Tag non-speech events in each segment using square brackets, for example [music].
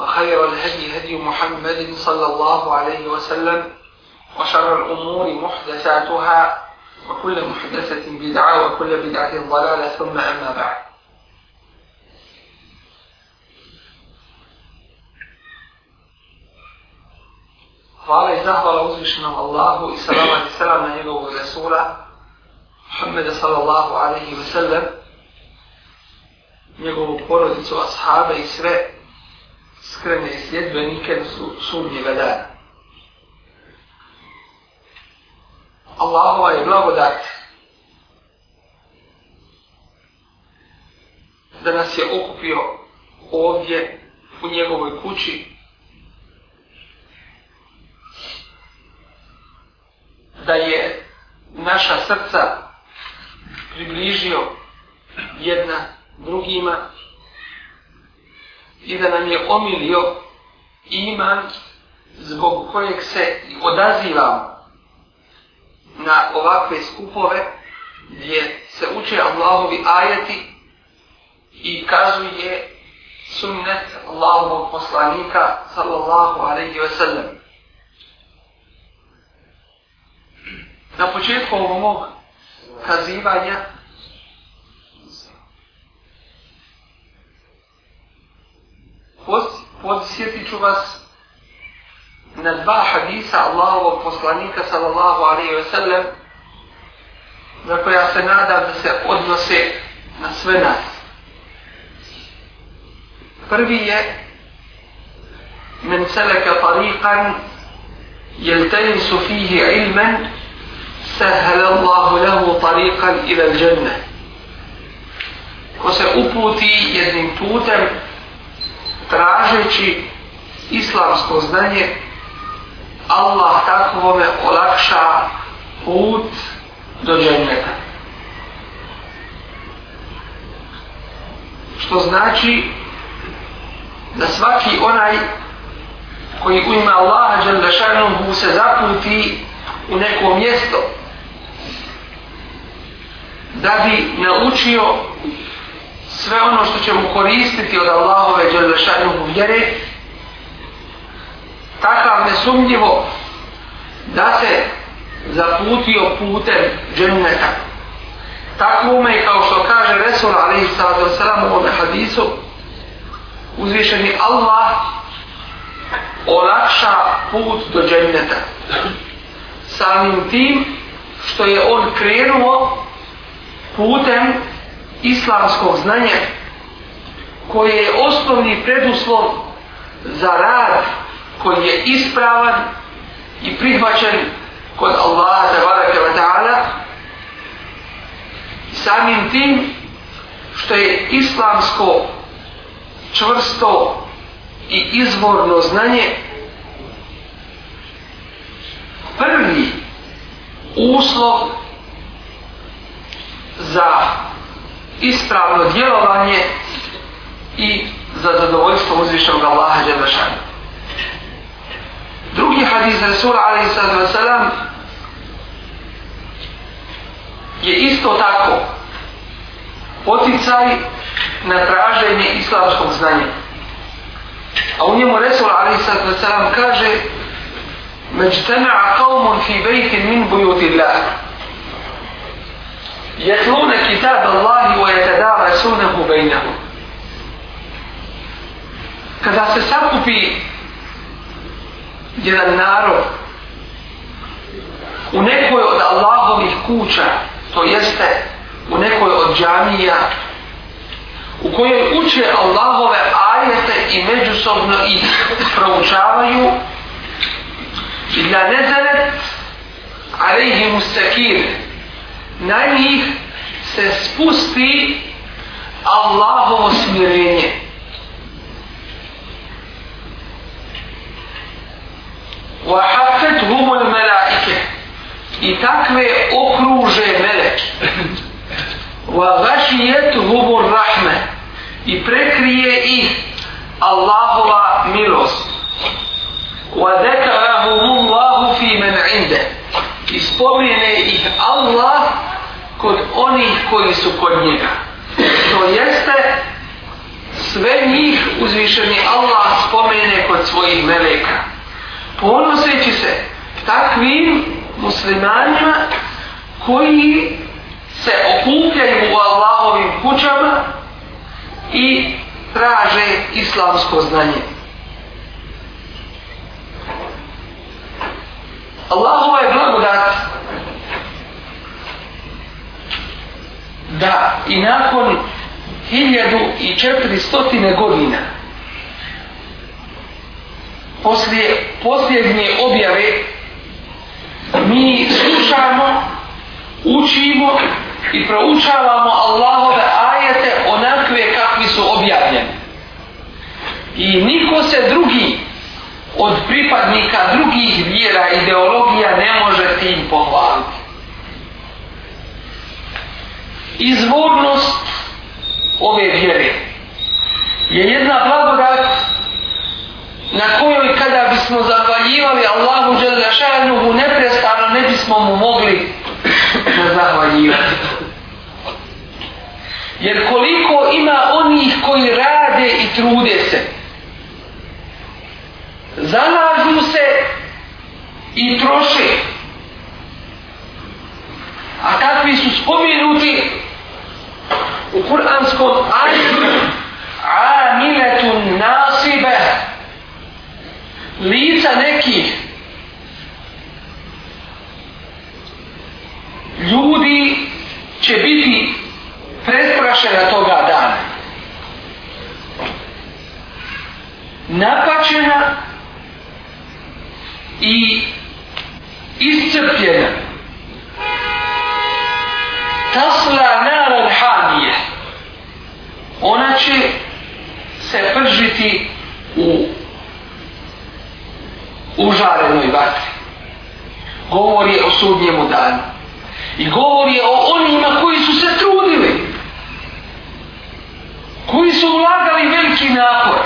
وخير الهدي هدي محمد صلى الله عليه وسلم وشر الأمور محدثاتها وكل محدثة بدعة وكل بدعة ضلالة ثم أما بعد Hvala i zahvala uzvišenom Allahu i salama i salama njegovog Rasula Muhammeda sallallahu alaihi wa sallam njegovu porodicu, ashabe i sve iskrene sljedbenike da su sudnjega dana. Allahova je blagodat da nas je okupio ovdje u njegovoj kući da je naša srca približio jedna drugima i da nam je omilio iman zbog kojeg se odazivamo na ovakve skupove gdje se uče Allahovi ajati i kazuje sunnet Allahovog poslanika sallallahu alaihi wa sallam. Na početku ovog kazivanja podsjetit ću vas na dva hadisa Allahovog poslanika sallallahu alaihi ve sellem za koja se nadam da se odnose na sve nas. Prvi je men seleka tariqan jeltenisu fihi ilmen sahal Allahu lahu tariqan ila dženne. Ko se uputi jednim putem tražeći islamsko znanje Allah takvome olakša put do dženneta. Što znači da svaki onaj koji u ima Allaha dženlešanom mu se zaputi u neko mjesto da bi naučio sve ono što ćemo koristiti od Allahove dželešanju u vjere, takav nesumnjivo da se zaputio putem dženeta. Tako ume i kao što kaže Resul Ali Sadu Sram u ovom hadisu, uzvišeni Allah olakša put do dženeta. Samim tim što je on krenuo putem islamskog znanja koje je osnovni preduslov za rad koji je ispravan i prihvaćen kod Allaha tabaraka wa ta'ala samim tim što je islamsko čvrsto i izvorno znanje prvi uslov za ispravno djelovanje i za zadovoljstvo uzvišnog Allaha Đelešanu. Drugi hadis Rasul a.s. je isto tako poticaj na traženje islamskog znanja. A u njemu Resul a.s. kaže Međtena'a kaumun fi bejtin min bujuti Allah jetluna kitab Allahi wa jetedava sunahu bejnahu kada se sakupi jedan narod u nekoj od Allahovih kuća to jeste u nekoj od džamija u kojoj uče Allahove ajete i međusobno ih proučavaju i da ne zanet alejhimu sakir na njih se spusti Allahovo smirenje. Vahafet humul melaike i takve okruže meleki. Vahašijet humul rahme i prekrije ih Allahova milost. Vahdeka rahumullahu fi men indeh i spomene ih Allah kod onih koji su kod njega. To jeste, sve njih uzvišeni Allah spomene kod svojih meleka. Ponoseći se takvim muslimanima koji se okupljaju u Allahovim kućama i traže islamsko znanje. Allahova je blagodat da i nakon 1400 godina poslije posljednje objave mi slušamo učimo i proučavamo Allahove ajete onakve kakvi su objavljeni i niko se drugi od pripadnika drugih vjera i ideologija ne može tim pohvaliti. Izvornost ove vjere je jedna blagodat na kojoj kada bismo zahvaljivali Allahu Đelešanuhu neprestano ne bismo mu mogli da zahvaljivati. Jer koliko ima onih koji rade i trude se, zalažu se i troše. A kakvi su spomenuti u kuranskom ajdu amiletu nasibe lica nekih ljudi će biti pretprašena toga dana. Napačena i iscrpljena tasla naran hanije ona će se pržiti u užarenoj vatri govori o sudnjemu danu i govori o onima koji su se trudili koji su ulagali veliki napor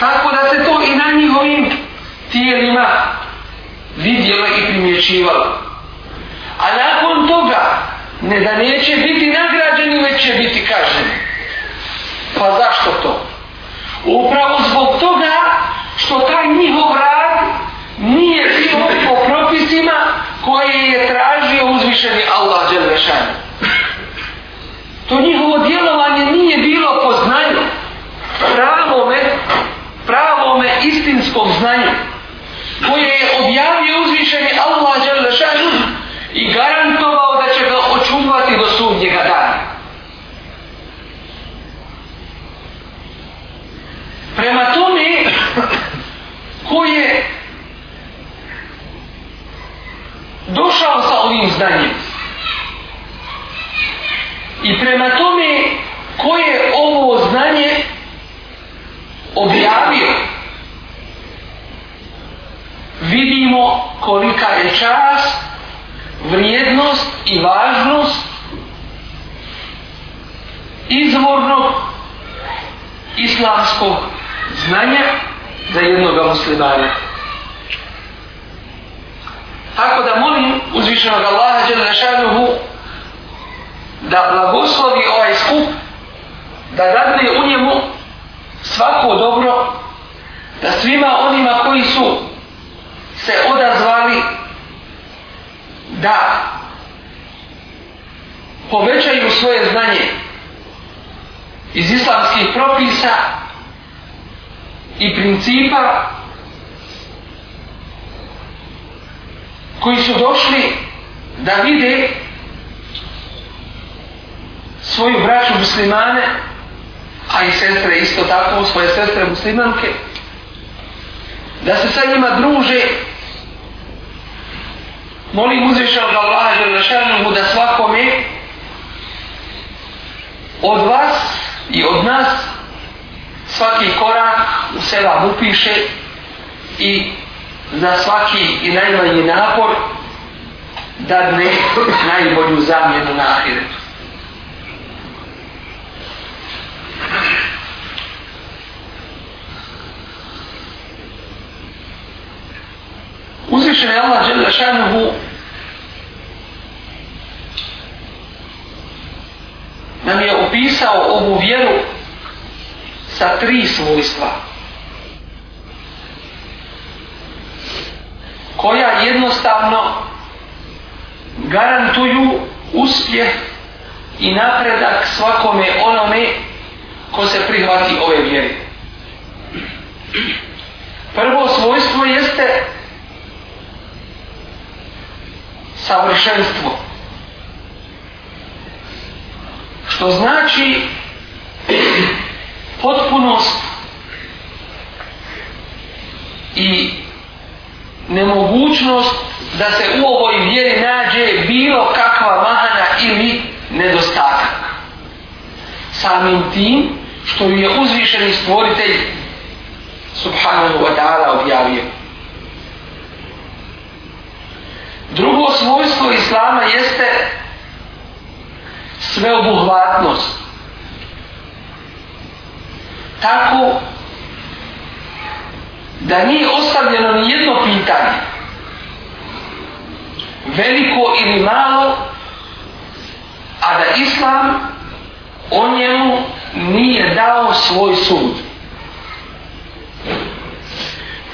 tako da se to i na njihovim tijelima vidjelo i primječivalo. A nakon toga, ne da neće biti nagrađeni, već će biti kažnjeni. Pa zašto to? Upravo zbog toga što taj njihov rad nije bio po propisima koje je tražio uzvišeni Allah Đelešan. To njihovo djelovanje nije bilo po znanju, pravome, pravome istinskom znanju koje je objavio uzvišeni Allah Đerlešanu i garantovao da će ga očuvati do sudnjega dana. Prema tome, ko je došao sa ovim znanjem i prema tome ko je ovo znanje objavio vidimo kolika je čast, vrijednost i važnost izvornog islamskog znanja za jednog muslimana. Tako da molim uzvišenog Allaha Đelešanuhu da blagoslovi ovaj skup, da dadne u njemu svako dobro, da svima onima koji su se odazvali da povećaju svoje znanje iz islamskih propisa i principa koji su došli da vide svoju braću muslimane a i sestre isto tako svoje sestre muslimanke da se sa njima druže molim uzvišenog Allaha da lešanuhu da svakome od vas i od nas svaki korak u seba upiše i za svaki i najmanji napor dadne najbolju zamjenu na ahiretu. uzvišen je Allah žele šanuhu nam je opisao ovu vjeru sa tri svojstva koja jednostavno garantuju uspjeh i napredak svakome onome ko se prihvati ove vjere. Prvo svojstvo jeste savršenstvo. Što znači potpunost i nemogućnost da se u ovoj vjeri nađe bilo kakva mahana ili nedostatak. Samim tim što ju je uzvišeni stvoritelj subhanahu wa ta'ala objavio. Drugo svojstvo islama jeste sveobuhvatnost. Tako da nije ostavljeno ni jedno pitanje veliko ili malo a da islam o njemu nije dao svoj sud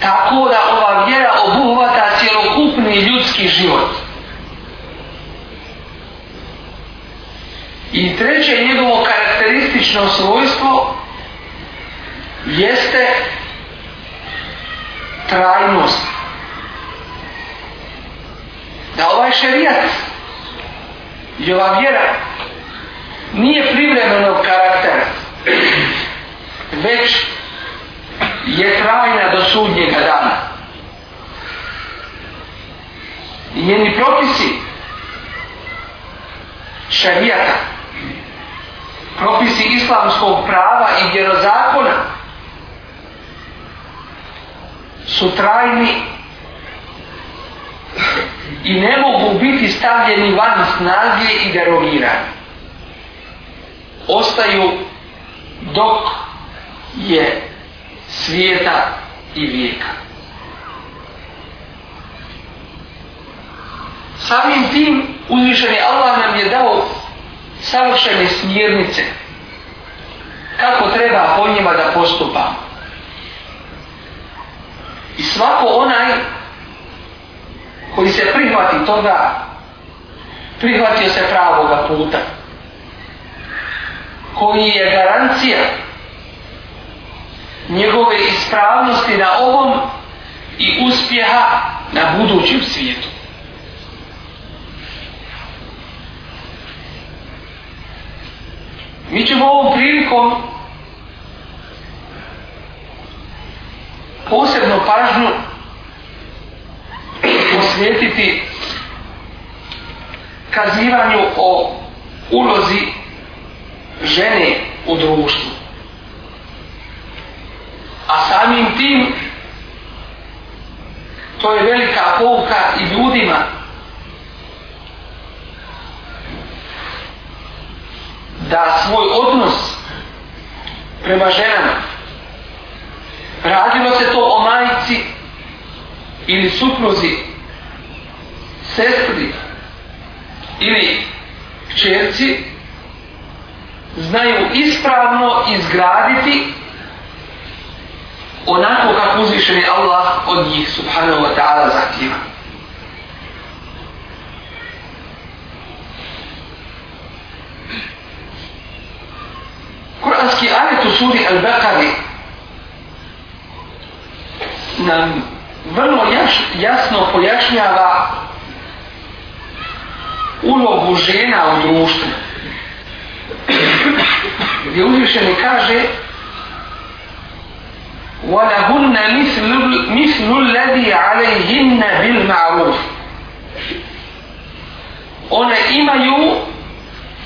tako da ova vjera obuhvata cjelokupni ljudski život. I treće njegovo karakteristično svojstvo jeste trajnost. Da ovaj šerijat i ova vjera nije privremenog karaktera, već je trajna do sudnjega dana. Njeni propisi šarijata, propisi islamskog prava i vjerozakona su trajni i ne mogu biti stavljeni van snage i derogirani. Ostaju dok je svijeta i vijeka. Samim tim uzvišeni Allah nam je dao savršene smjernice kako treba po njima da postupamo. I svako onaj koji se prihvati toga, prihvatio se pravoga puta, koji je garancija njegove ispravnosti na ovom i uspjeha na budućem svijetu. Mi ćemo ovom prilikom posebno pažnju posvetiti kazivanju o ulozi žene u društvu a samim tim to je velika pouka i ljudima da svoj odnos prema ženama radilo se to o majici ili supruzi sestri ili čerci znaju ispravno izgraditi onako kako uzvišen je Allah od njih subhanahu wa ta'ala zahtjeva. Kur'anski ajet u suri Al-Baqari nam vrlo jas, jasno pojašnjava ulogu žena u društvu. Gdje uzvišeni kaže ولهن مثل مثل الذي عليهن بالمعروف one imaju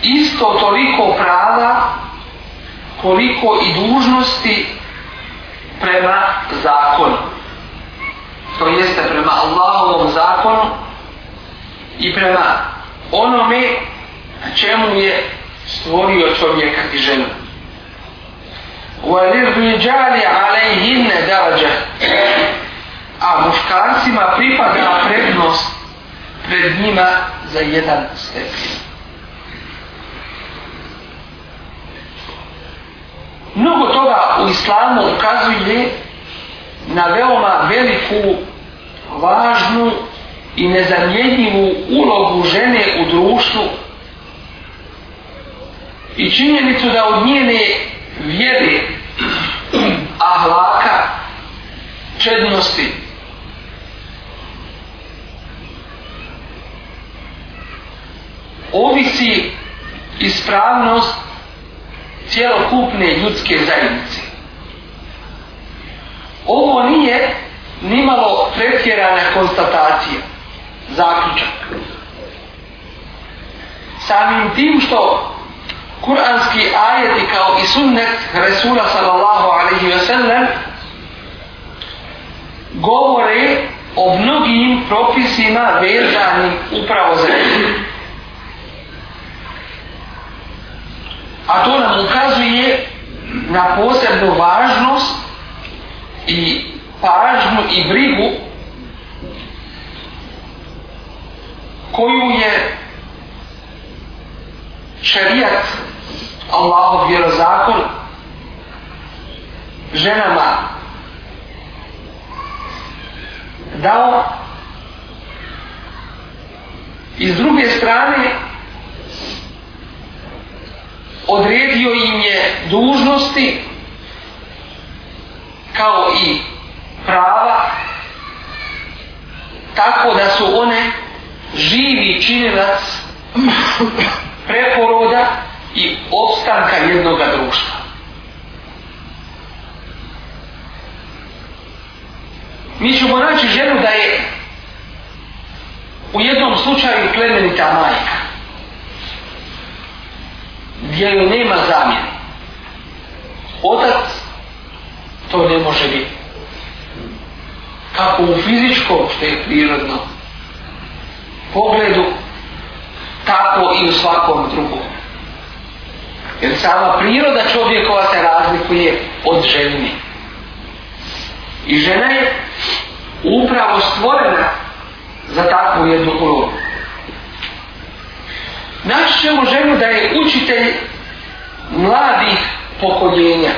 isto toliko prava koliko i dužnosti prema zakonu to jeste prema Allahovom zakonu i prema onome čemu je stvorio čovjeka i ženu وَلِرْنِجَالِ عَلَيْهِنَّ دَرَجَ A muškarcima pripada prednost pred njima za jedan stepen. Mnogo toga u islamu ukazuje na veoma veliku, važnu i nezamjenjivu ulogu žene u društvu i činjenicu da od njene vjeri, ahlaka, čednosti. Ovisi ispravnost cjelokupne ljudske zajednice. Ovo nije nimalo pretjerana konstatacija, zaključak. Samim tim što kuranski ajeti kao i sunnet Resula sallallahu alaihi ve sellem govore o mnogim propisima vezanim upravo za njim. A to nam ukazuje na posebnu važnost i pažnju i brigu koju je šarijat, Allahov vjerozakon, ženama dao i s druge strane odredio im je dužnosti kao i prava tako da su one živi činilac preporoda i opstanka jednog društva. Mi ćemo naći ženu da je u jednom slučaju plemenita majka. Gdje joj nema zamjenu. Otac to ne može biti. Kako u fizičkom, što je prirodno, pogledu tako i u svakom drugom. Jer sama priroda čovjekova se razlikuje od ženi. I žena je upravo stvorena za takvu jednu ulogu. Naći ćemo ženu da je učitelj mladih pokoljenja.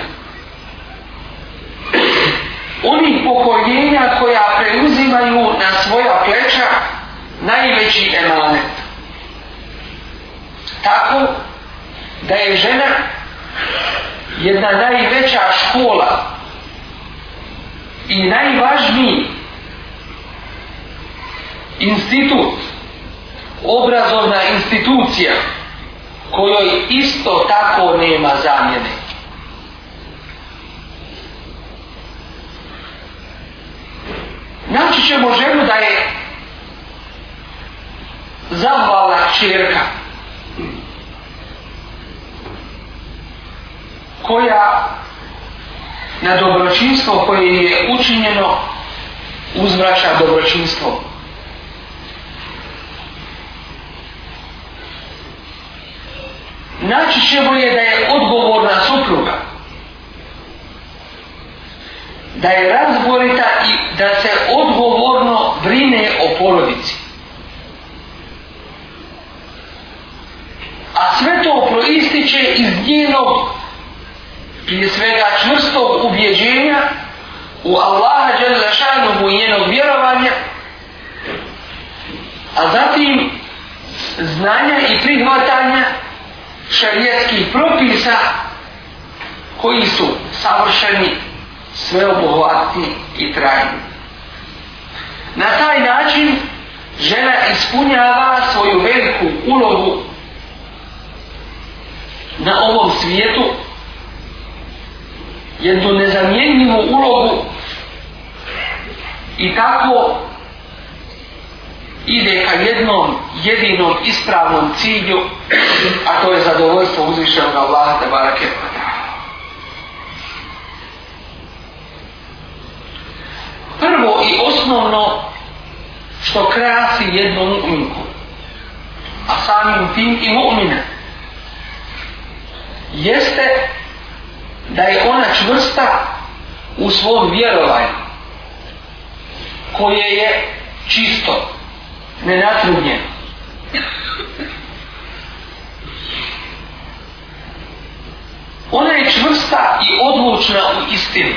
Oni pokoljenja koja preuzimaju na svoja pleća najveći emanet tako da je žena jedna najveća škola i najvažniji institut obrazovna institucija kojoj isto tako nema zamjene naći ćemo ženu da je zavala čerka koja na dobročinstvo koje je učinjeno uzvraća dobročinstvo. Naći ćemo je da je odgovorna supruga, da je razborita i da se odgovorno brine o porodici. A sve to proističe iz njenog prije svega čvrstog ubjeđenja u Allaha Đelešanog u njenog vjerovanja, a zatim znanja i prihvatanja šarijetskih propisa koji su savršeni, sveobuhvatni i trajni. Na taj način žena ispunjava svoju veliku ulogu na ovom svijetu jer to nezamjenjivu ulogu i tako ide ka jednom jedinom ispravnom cilju a to je zadovoljstvo uzvišenog Allaha te barake prvo i osnovno što krasi jednu mu'minku a samim tim i mu'mine jeste da je ona čvrsta u svom vjerovanju koje je čisto nenatrudnjeno ona je čvrsta i odlučna u istini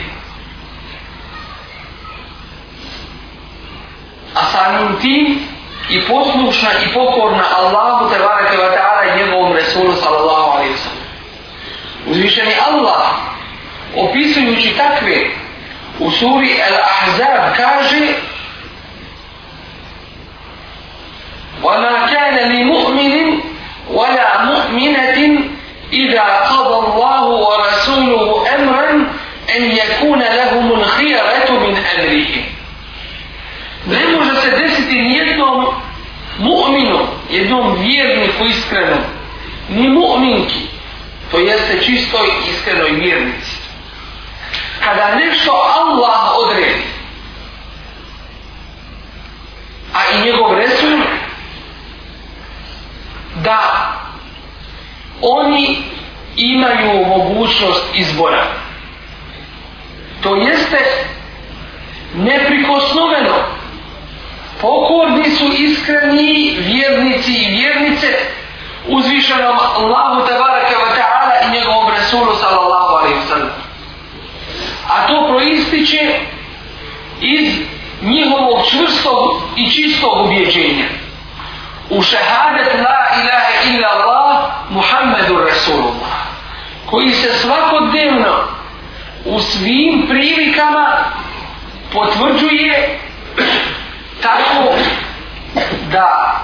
a samim tim i poslušna i pokorna Allahu te barake wa ta'ala i njegovom Resulu sallallahu alaihi wa sallam Uzvišeni Allah, opisujući takve, u suri El ahzab kaže وَمَا كَانَ لِمُؤْمِنٍ وَلَا مُؤْمِنَةٍ إِذَا قَضَ اللَّهُ وَرَسُولُهُ أَمْرًا أَنْ يَكُونَ لَهُمُ الْخِيَرَةُ مِنْ أَمْرِهِ Ne može se desiti nijednom mu'minu, jednom vjerniku iskrenom, ni mu'minki, to jeste čistoj, iskrenoj mirnici. Kada nešto Allah odredi, a i njegov resul, da oni imaju mogućnost izbora. To jeste neprikosnoveno pokorni su iskreni vjernici i vjernice uzvišenom Allahu tabaraka wa ta Rasulu sallallahu alaihi sallam. A to proističe iz njihovog čvrstog i čistog ubjeđenja. U šehadet la ilaha illa Allah Muhammedu Rasulullah koji se svakodnevno u svim prilikama potvrđuje tako da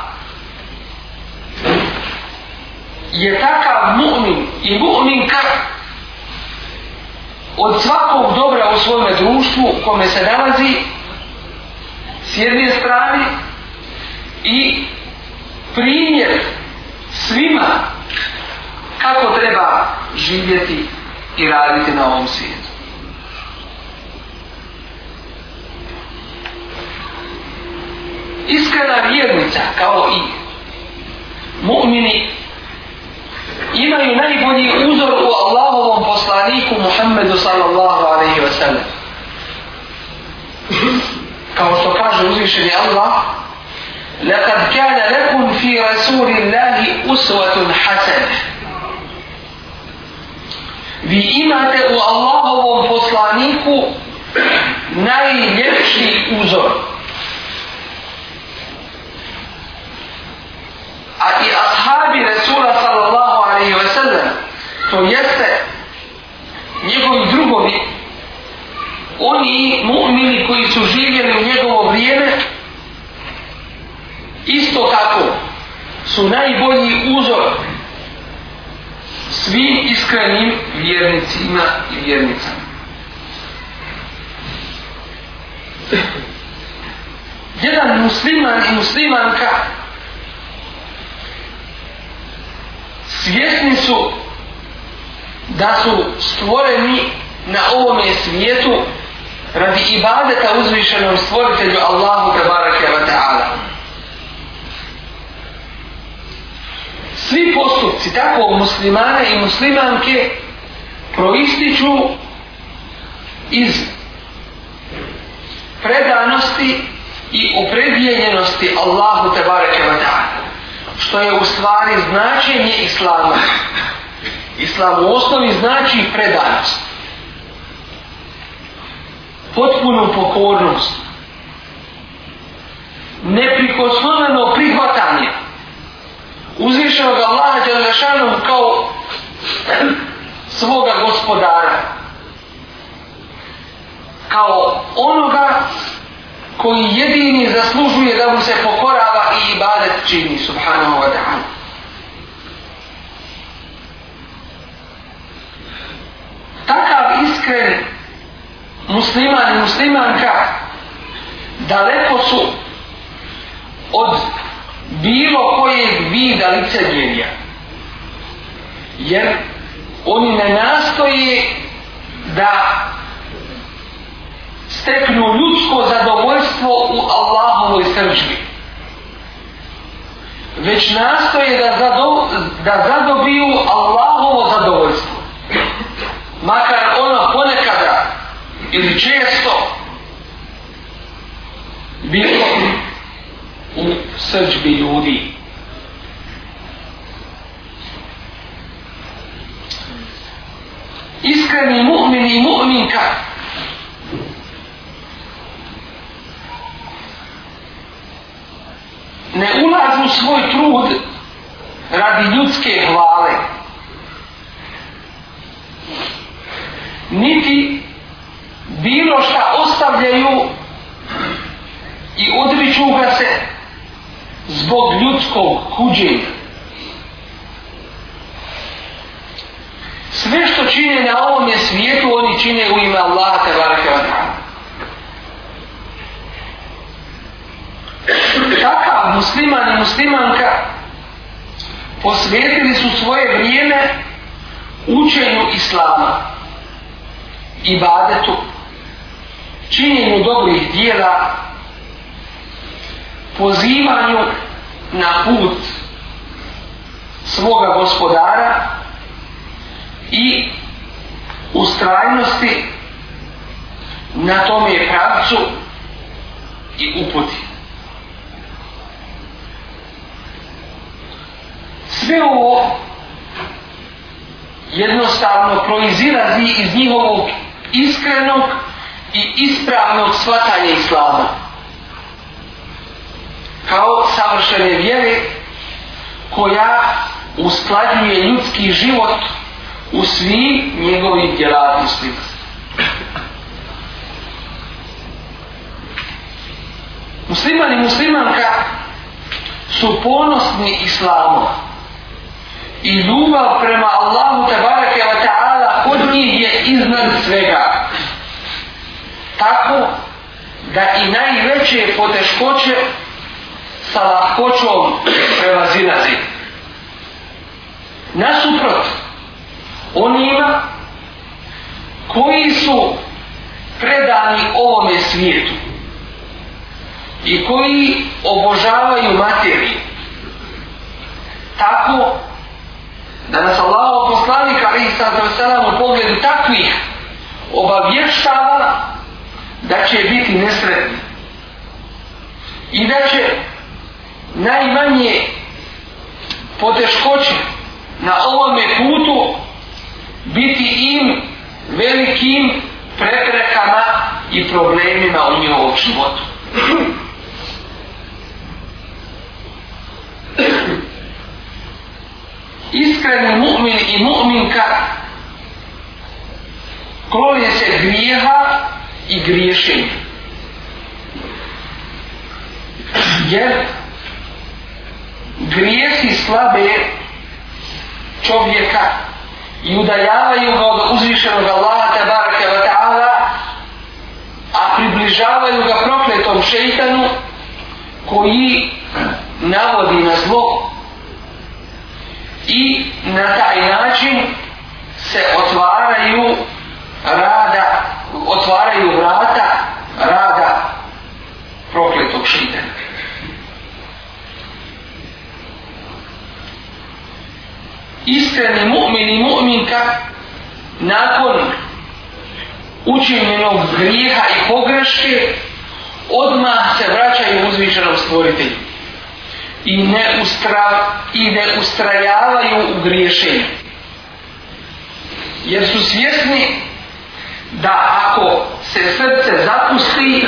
je takav mu'min i mu'minka od svakog dobra u svome društvu kome se nalazi s jedne strane i primjer svima kako treba živjeti i raditi na ovom svijetu. Iskrena vjernica kao i mu'mini imaju najbolji uzor u Allahovom poslaniku Muhammedu sallallahu alaihi wa sallam. Kao što kaže uzvišeni Allah, لَقَدْ كَانَ لَكُمْ فِي رَسُولِ اللَّهِ أُسْوَةٌ حَسَنٌ Vi imate u Allahovom poslaniku najljepši uzor. A i ashabi Resula sallallahu alaihi wa sallam, to jeste njegovi drugovi, oni mu'mini koji su živjeli u njegovo vrijeme, isto tako su najbolji uzor svim iskrenim vjernicima i vjernicama. Jedan musliman i muslimanka svjesni su da su stvoreni na ovome svijetu radi ibadeta uzvišenom stvoritelju Allahu te barake wa ta'ala. Svi postupci tako muslimane i muslimanke proističu iz predanosti i opredjenjenosti Allahu te barake wa ta'ala što je u stvari značenje islama. Islam u osnovi znači predanost. Potpunu pokornost. Neprikosnoveno prihvatanje. Uzvišenog Allaha Đelešanom kao svoga gospodara. Kao onoga koji jedini zaslužuje da mu se pokorava i ibadet čini, subhanahu wa ta'ala. Takav iskren musliman i muslimanka daleko su od bilo kojeg vida licenjenja. Jer oni ne nastoje da steknu ljudsko zadovoljstvo u Allahovoj srđbi. Već nastoje da, zado, da zadobiju Allahovo zadovoljstvo. Makar ono ponekada ili često bilo u srđbi ljudi. Iskreni mu'min i mu'minka radi ljudske hvale. Niti bilo šta ostavljaju i odriču ga se zbog ljudskog kuđenja. Sve što čine na ovom je svijetu, oni čine u ime Allaha tabaraka wa Takav musliman i muslimanka posvetili su svoje vrijeme učenju islama i badetu činjenju dobrih dijela pozivanju na put svoga gospodara i ustrajnosti na tome pravcu i uputi. sve ovo jednostavno proizilazi iz njihovog iskrenog i ispravnog shvatanja islama kao savršene vjere koja uskladnjuje ljudski život u svim njegovim djelatnostima. Musliman i muslimanka su ponosni islamom i ljubav prema Allahu tabaraka wa ta'ala kod njih je iznad svega tako da i najveće poteškoće sa lahkoćom prevazilazi nasuprot onima koji su predani ovome svijetu i koji obožavaju materiju tako da nas Allah od poslanika i sad za selam u pogledu takvih obavještava da će biti nesretni i da će najmanje poteškoće na ovome putu biti im velikim preprekama i problemima u njihovom životu. [clears throat] iskreni mu'min i mu'minka klonje se grijeha i griješenja. Jer grijesi slabe čovjeka i udaljavaju ga od uzvišenog Allaha tabaraka wa ta'ala a približavaju ga prokletom šeitanu koji navodi na zlo i na taj način se otvaraju rada otvaraju vrata rada prokletog šitena iskreni mu'min i mu'minka nakon učinjenog grijeha i pogreške odmah se vraćaju uzvičanom stvoritelju i ne, ustra, i ne ustrajavaju u griješenju. Jer su svjesni da ako se srce zapusti,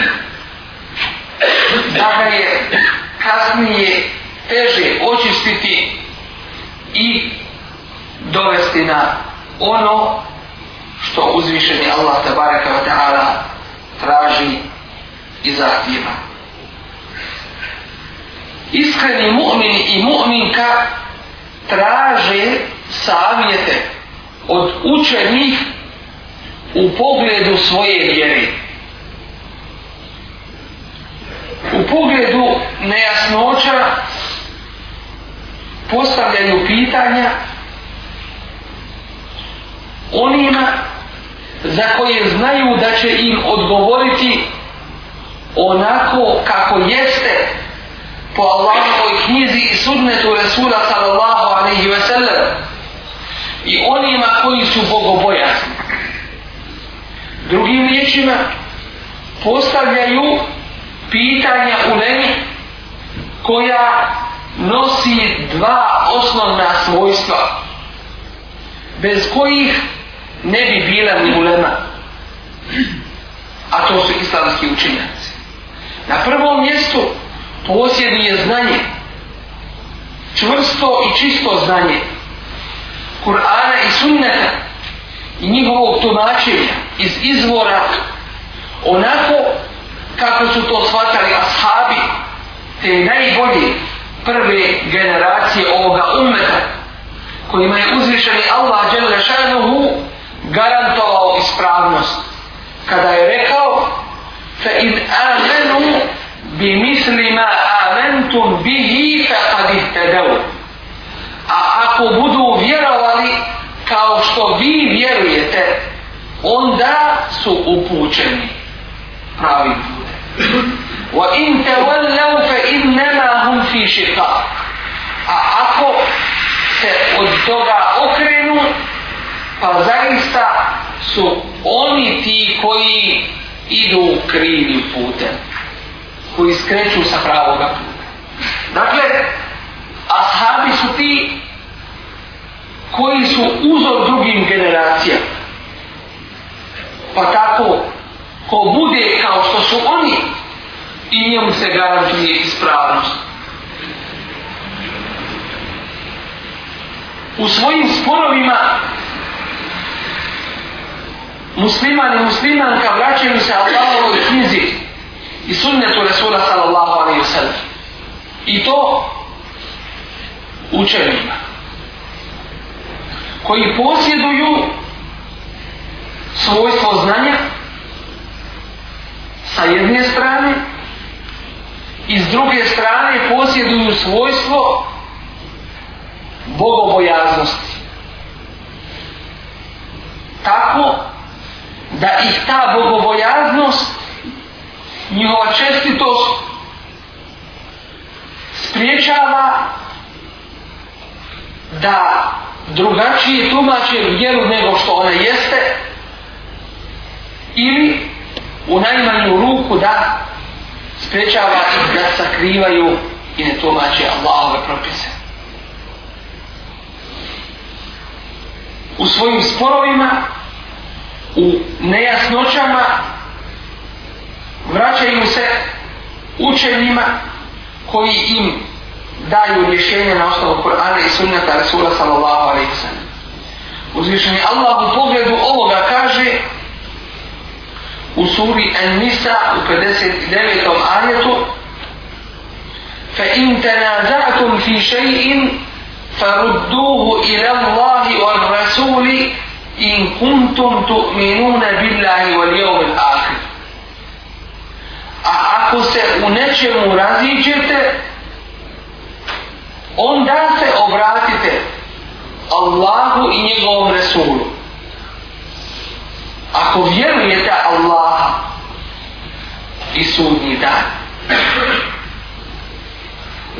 da ga je kasnije teže očistiti i dovesti na ono što uzvišeni Allah tabaraka wa ta'ala traži i zahtjeva iskreni mu'min i mu'minka traže savjete od učenih u pogledu svoje vjere. U pogledu nejasnoća postavljaju pitanja onima za koje znaju da će im odgovoriti onako kako jeste po Allahovoj knjizi i sunnetu Resula sallallahu alaihi ve sellem i onima koji su bogobojasni. Drugim riječima postavljaju pitanja u nemi koja nosi dva osnovna svojstva bez kojih ne bi bila ni ulema a to su islamski učinjaci na prvom mjestu posjeduje znanje čvrsto i čisto znanje Kur'ana i sunneta i njihovog tumačenja iz izvora onako kako su to shvatali ashabi te najbolje prve generacije ovoga ummeta kojima je uzvišeni Allah Đelja Šanuhu garantovao ispravnost kada je rekao fe in amenu bi misli ma amentum bihi fa kad ihtedav a ako budu vjerovali kao što vi vjerujete onda su upućeni pravi bude wa in tawallaw fa innama hum fi shiqa a ako se od toga okrenu pa zaista su oni ti koji idu krivim putem koji skreću sa pravoga dakle ashabi su ti koji su uzor drugim generacijama pa tako ko bude kao što su oni i njemu se garantuje ispravnost u svojim sporovima musliman i muslimanka vraćaju se Allahovoj knjizi i sunnetu Resula sallallahu alaihi wa sallam. I to učenima koji posjeduju svojstvo znanja sa jedne strane i s druge strane posjeduju svojstvo bogobojaznosti. Tako da ih ta bogobojaznost njihova čestitost spriječava da drugačije tumače vjeru nego što ona jeste ili u najmanju ruku da spriječava da sakrivaju i ne tumače Allahove propise. U svojim sporovima, u nejasnoćama, vraćaju se učenjima koji im daju rješenje na osnovu Kur'ana i sunnata Rasula sallallahu alaihi sallam. Uzvišeni Allah u pogledu ovoga kaže u suri An-Nisa u 59. ajetu فَإِنْ تَنَازَعْتُمْ فِي شَيْءٍ فَرُدُّوهُ إِلَى اللَّهِ وَالْرَسُولِ إِنْ كُنْتُمْ تُؤْمِنُونَ بِاللَّهِ وَالْيَوْمِ الْآخِرِ a ako se u nečemu raziđete onda se obratite Allahu i njegovom Resulu ako vjerujete Allah i sudni dan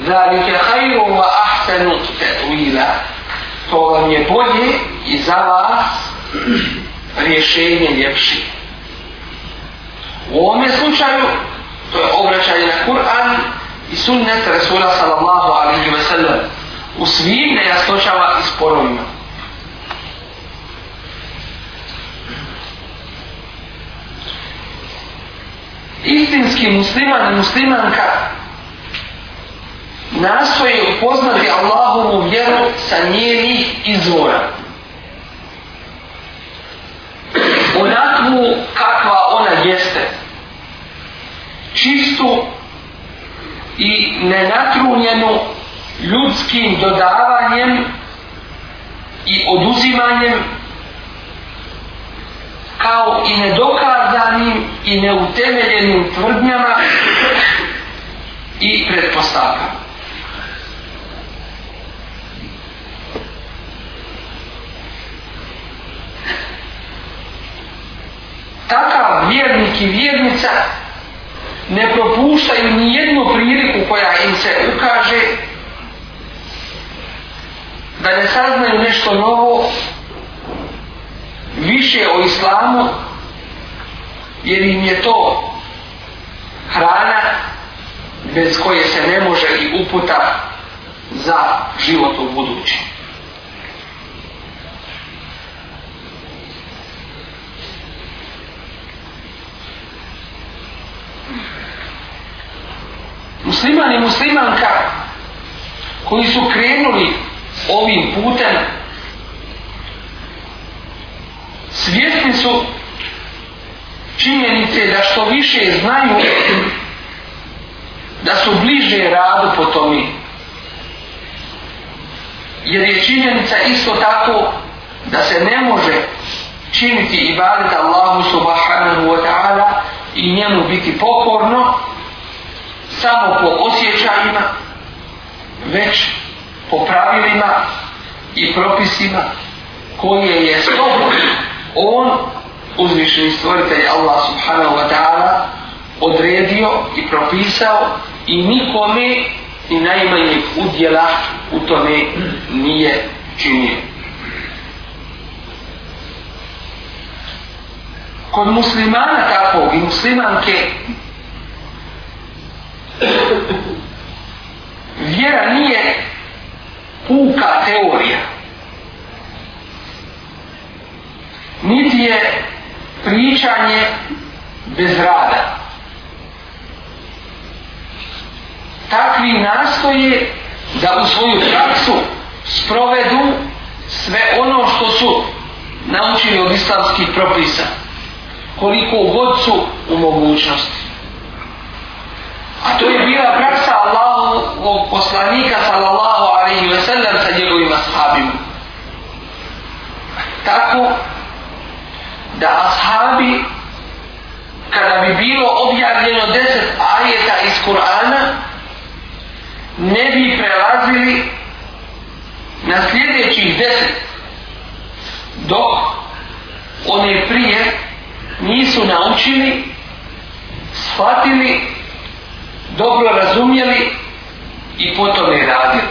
Zalike hajru wa ahsanu tetuila To vam je bolje i za vas rješenje ljepši U ovome slučaju to je obraćanje na Kur'an i sunnet Resula sallallahu alaihi wa sallam u svim nejasnoćama i sporovima. Istinski musliman i muslimanka nastoji upoznati Allahovu vjeru sa njenih izvora. Onakvu kakva ona jeste čistu i nenatrunjenu ljudskim dodavanjem i oduzimanjem kao i nedokazanim i neutemeljenim tvrdnjama i pretpostavkama. Takav vjernik i vjernica ne propuštaju nijednu priliku koja im se ukaže da ne saznaju nešto novo više o islamu jer im je to hrana bez koje se ne može i uputa za život u budućnosti. musliman i muslimanka koji su krenuli ovim putem svjesni su činjenice da što više znaju da su bliže radu po tomi jer je činjenica isto tako da se ne može činiti ibadet Allahu subhanahu wa ta'ala i njemu biti pokorno samo po osjećajima, već po pravilima i propisima koje je slobo on uzvišeni stvoritelj Allah subhanahu wa ta'ala odredio i propisao i nikome i najmanje udjela u tome nije činio. Kod muslimana tako i muslimanke vjera nije puka teorija niti je pričanje bez rada takvi nastoje da u svoju praksu sprovedu sve ono što su naučili od islamskih propisa koliko god su u mogućnosti A to je bila praksa Allahovog poslanika sallallahu alaihi wa sallam sa njegovim ashabima. Tako da ashabi kada bi bilo objavljeno deset ajeta iz Kur'ana ne bi prelazili na sljedećih deset dok one prije nisu naučili shvatili dobro razumjeli i potom je radili.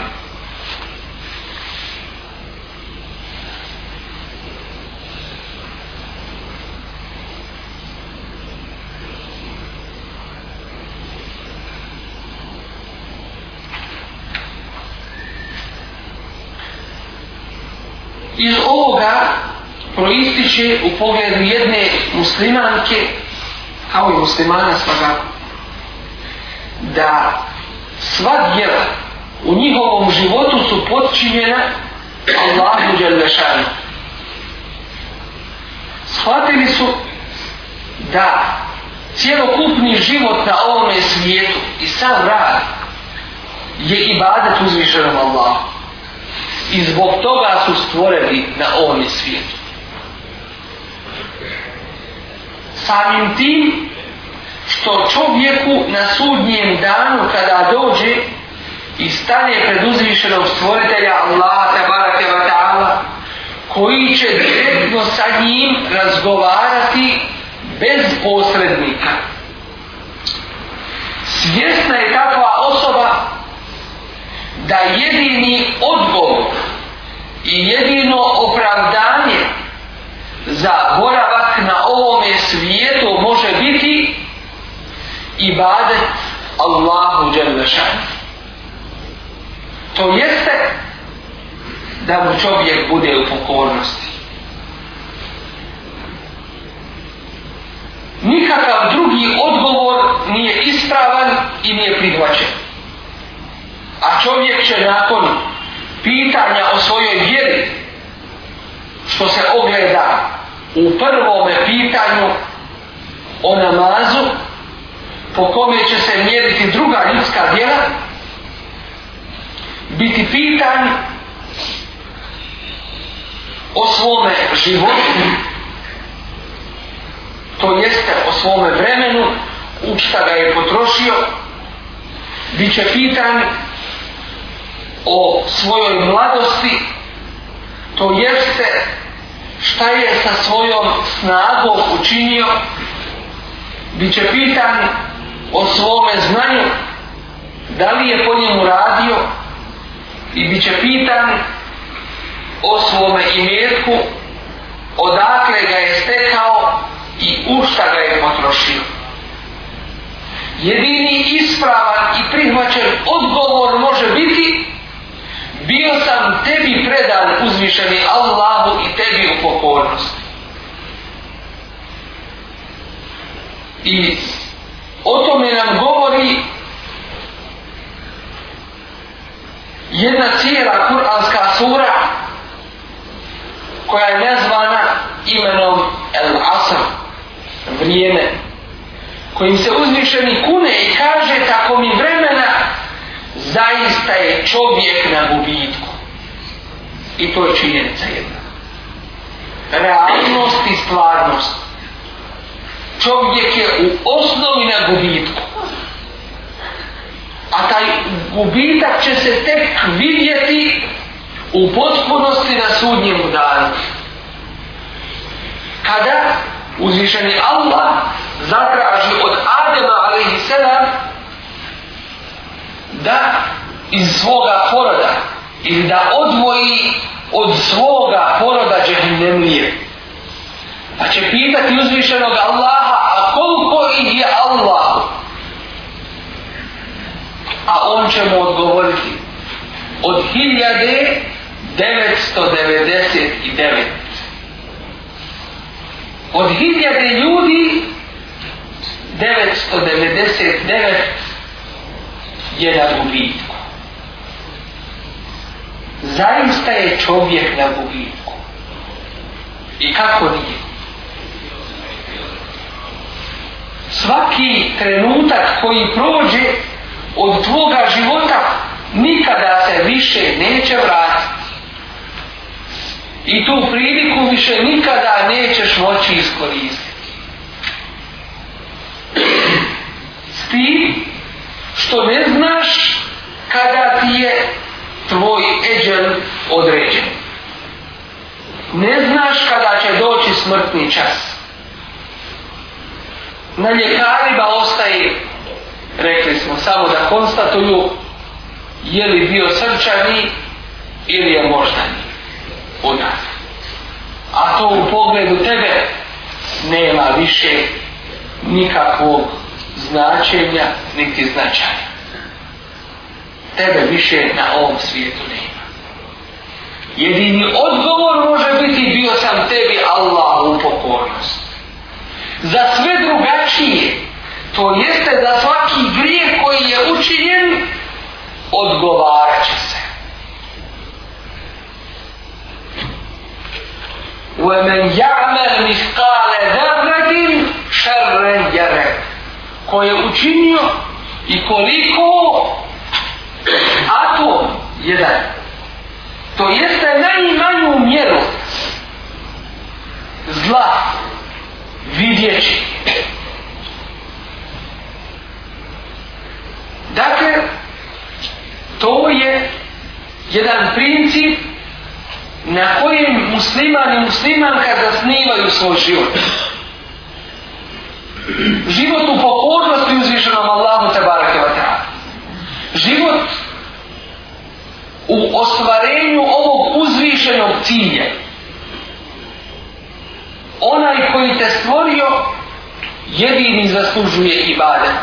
Iz ovoga proističe u pogledu jedne muslimanke, kao i muslimana svakako, da sva djela u njihovom životu su podčinjena Allahu Đelešanu. Shvatili su da cijelokupni život na ovome svijetu i sam rad je ibadat uzvišenom Allahu. I zbog toga su stvoreni na ovome svijetu. Samim tim što čovjeku na sudnjem danu kada dođe i stane pred uzvišenog stvoritelja Allaha tabaraka wa ta'ala koji će direktno sa njim razgovarati bez posrednika. Svjesna je takva osoba da jedini odgovor i jedino opravdanje za boravak na ovome svijetu može biti ibadet Allahu Đelešanu. To jeste da mu čovjek bude u pokornosti. Nikakav drugi odgovor nije ispravan i nije prihvaćen. A čovjek će nakon pitanja o svojoj vjeri, što se ogleda u prvome pitanju o namazu, po kome će se mjeriti druga ljudska djela, biti pitan o svome životu, to jeste o svome vremenu, u šta ga je potrošio, bit će pitan o svojoj mladosti, to jeste šta je sa svojom snagom učinio, bit će pitan o svome znanju da li je po njemu radio i bit će pitan o svome imetku odakle ga je stekao i u šta ga je potrošio jedini ispravan i prihvaćen odgovor može biti bio sam tebi predan uzvišeni Allahu i tebi u pokornosti i O tome nam govori jedna cijela kuranska sura koja je nazvana imenom El Asr, vrijeme, kojim se uzvišeni kune i kaže tako mi vremena zaista je čovjek na gubitku. I to je činjenica jedna. Realnost i stvarnost čovjek je u osnovi na gubitku. A taj gubitak će se tek vidjeti u potpunosti na sudnjem danu. Kada uzvišeni Allah zatraži od Adema alaihi sallam da iz svoga poroda ili da odvoji od svoga poroda džehennemlije. Pa će pitati uzvišenog Allaha, a koliko ih je Allah? A on će mu odgovoriti, od 1999. Od hiljade ljudi, 999 je na gubitku. Zaista je čovjek na gubitku. I kako nije? svaki trenutak koji prođe od tvoga života nikada se više neće vratiti. I tu priliku više nikada nećeš moći iskoristiti. S tim što ne znaš kada ti je tvoj eđel određen. Ne znaš kada će doći smrtni čas na ljekariba ostaje rekli smo samo da konstatuju je li bio srčani ili je moždani u nas a to u pogledu tebe nema više nikakvog značenja niti značaja tebe više na ovom svijetu nema jedini odgovor može biti bio sam tebi Allah u pokornosti za sve drugačije, to jeste za svaki grijeh koji je učinjen, odgovarat će se. وَمَنْ يَعْمَلْ مِثْقَالَ ذَرَّةٍ شَرًّا يَرَى ko je učinio i koliko atom jedan to jeste najmanju mjeru zla vidjeći. Dakle, to je jedan princip na kojem musliman i muslimanka zasnivaju svoj život. Život u pokornosti uzvišenom Allahu te barake wa ta'ala. Život u ostvarenju ovog uzvišenog cilja onaj koji te stvorio jedini zaslužuje ibadet.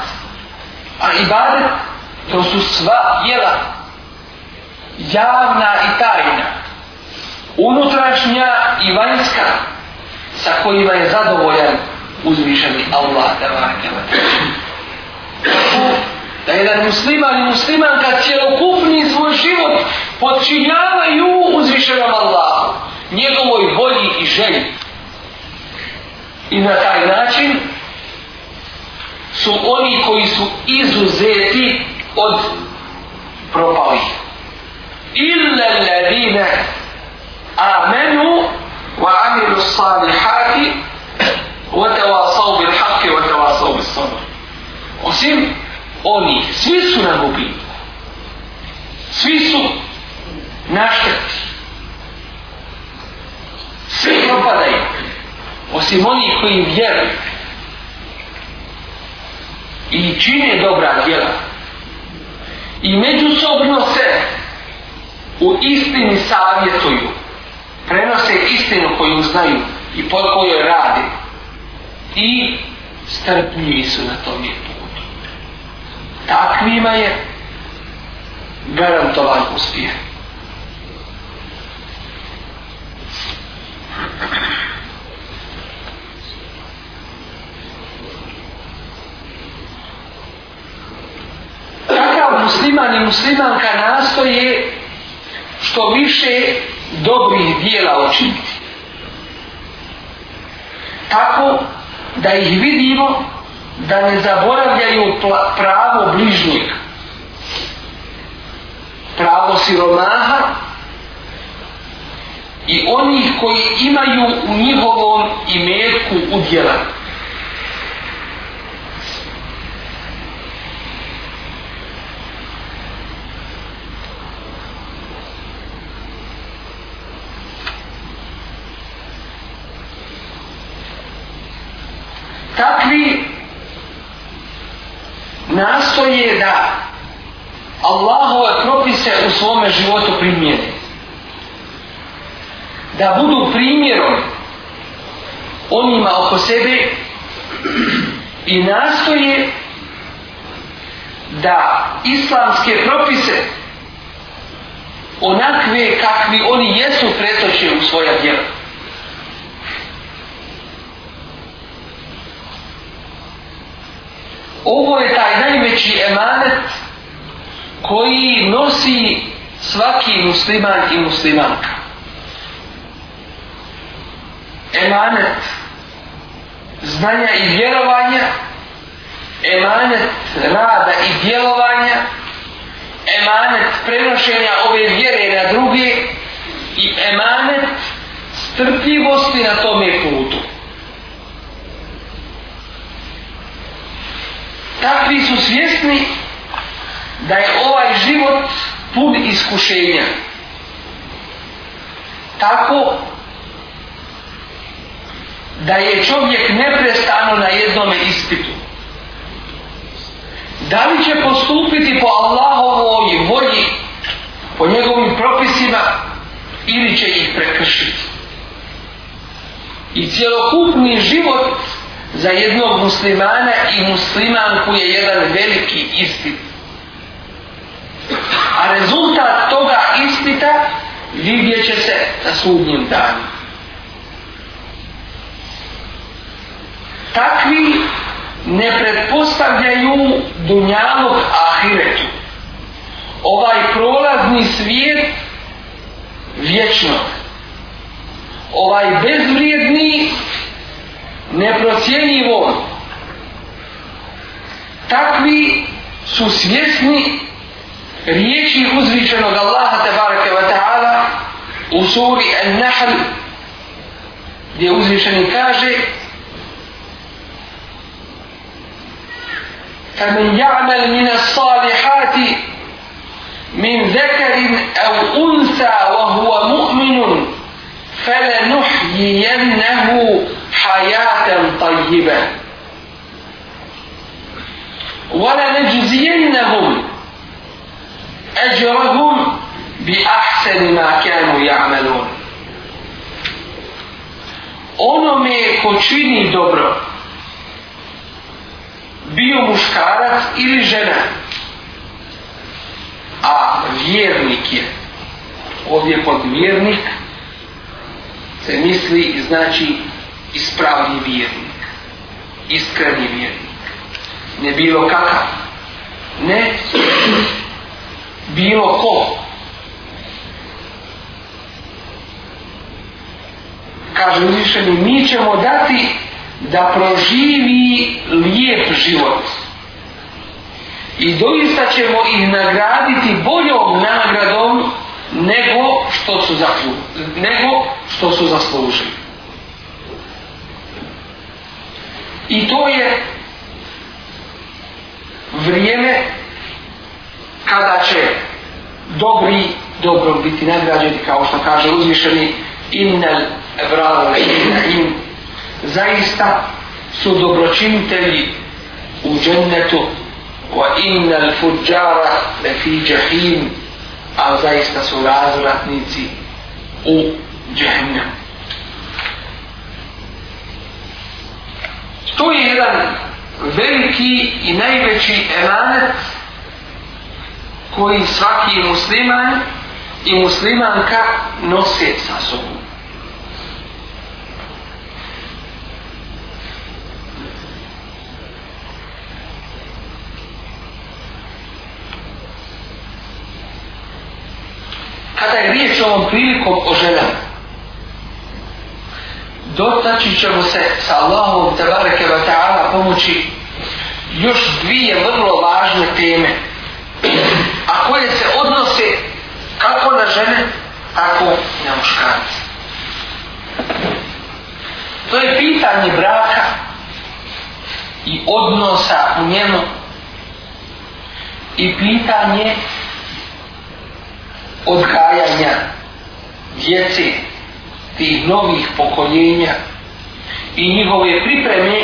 A ibadet to su sva djela javna i tajna unutrašnja i vanjska sa kojima je zadovoljan uzvišeni Allah da da jedan musliman i musliman kad cjelokupni svoj život podčinjavaju uzvišenom Allahu njegovoj volji i želji I na taj način su oni koji su izuzeti od propali. Illa alladine amenu wa amiru salihati wa tawasau bil haqi wa tawasau bil sabr. Osim oni, svi su na gubini. Svi su našteti. Svi propadaju osim onih koji vjeruju i čine dobra djela i međusobno se u istini savjetuju prenose istinu koju znaju i pod koju radi i strpljivi su na tom je putu takvima je garantovan uspjeh pravoslavni muslimanka nastoje što više dobrih dijela učiniti. Tako da ih vidimo da ne zaboravljaju pravo bližnjeg. Pravo siromaha i onih koji imaju u njihovom imetku udjelanje. da budu primjerom onima oko sebe i nastoje da islamske propise onakve kakvi oni jesu pretoče u svoja djela. Ovo je taj najveći emanet koji nosi svaki musliman i muslimanka. emanet znanja i vjerovanja, emanet rada i djelovanja, emanet prenošenja ove vjere na druge i emanet strpljivosti na tome putu. Takvi su svjesni da je ovaj život pun iskušenja. Tako da je čovjek neprestano na jednom ispitu. Da li će postupiti po Allahovoj volji, po njegovim propisima, ili će ih prekršiti. I cjelokupni život za jednog muslimana i muslimanku je jedan veliki ispit. A rezultat toga ispita vidjet će se na sudnjem danu. takvi ne pretpostavljaju dunjalog ahiretu. Ovaj prolazni svijet vječnog. Ovaj bezvrijedni neprocijenjivo. Takvi su svjesni riječi uzvičenog Allaha tebareke wa ta'ala u suri An-Nahl gdje uzvišeni kaže فمن يعمل من الصالحات من ذكر أو أنثى وهو مؤمن فلنحيينه حياة طيبة ولنجزينهم أجرهم بأحسن ما كانوا يعملون onome ko čini dobro bio muškarac ili žena a vjernik je ovdje pod vjernik se misli znači ispravni vjernik iskreni vjernik ne bilo kakav ne bilo ko kaže uzvišeni mi ćemo dati da proživi lijep život. I doista ćemo ih nagraditi boljom nagradom nego što su zaslužili. Nego što su zaslužili. I to je vrijeme kada će dobri dobro biti nagrađeni kao što kaže uzvišeni innel vrala im zaista su dobročinitelji u džennetu wa inna al fujjara lafi jahim a zaista su razvratnici u džennetu to je jedan veliki i najveći emanet koji svaki musliman i muslimanka nosi sa sobom kada je riječ ovom prilikom o ženama, dotaći ćemo se sa Allahom tebareke wa ta'ala pomoći još dvije vrlo važne teme, a koje se odnose kako na žene, tako i na muškarce. To je pitanje braka i odnosa u njemu i pitanje odgajanja djece tih novih pokoljenja i njihove pripreme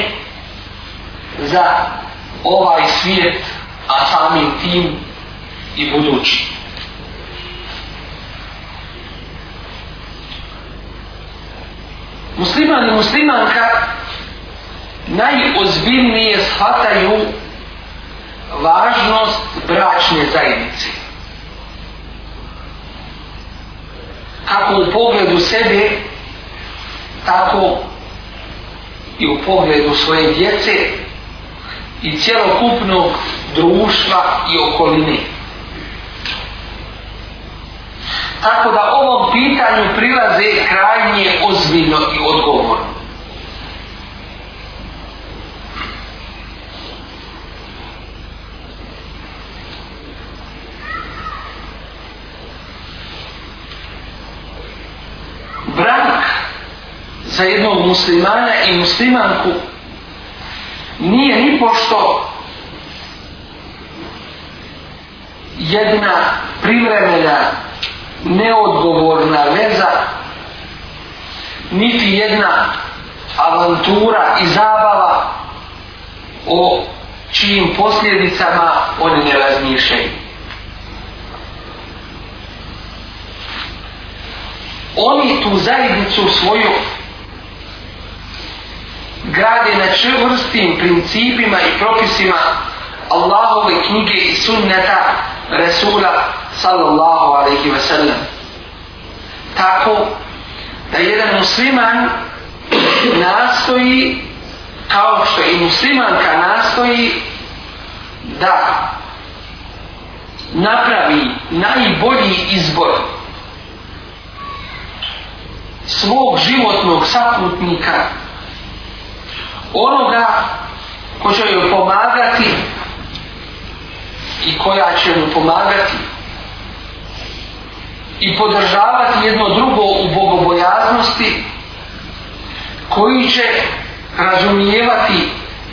za ovaj svijet, a samim tim i budući. Musliman i muslimanka najozbiljnije shvataju važnost bračne zajednice. kako u pogledu sebe, tako i u pogledu svoje djece i cjelokupnog društva i okoline. Tako da ovom pitanju prilaze krajnje ozbiljno i odgovorno. brak za jednog muslimana i muslimanku nije ni pošto jedna privremena neodgovorna veza niti jedna avantura i zabava o čijim posljedicama oni ne razmišljaju. oni tu zajednicu svoju grade na čvrstim principima i propisima Allahove knjige i sunneta Resula sallallahu alaihi ve sellem. Tako da jedan musliman nastoji kao što i muslimanka nastoji da napravi najbolji izbor svog životnog saputnika onoga ko će joj pomagati i koja će mu pomagati i podržavati jedno drugo u bogobojaznosti koji će razumijevati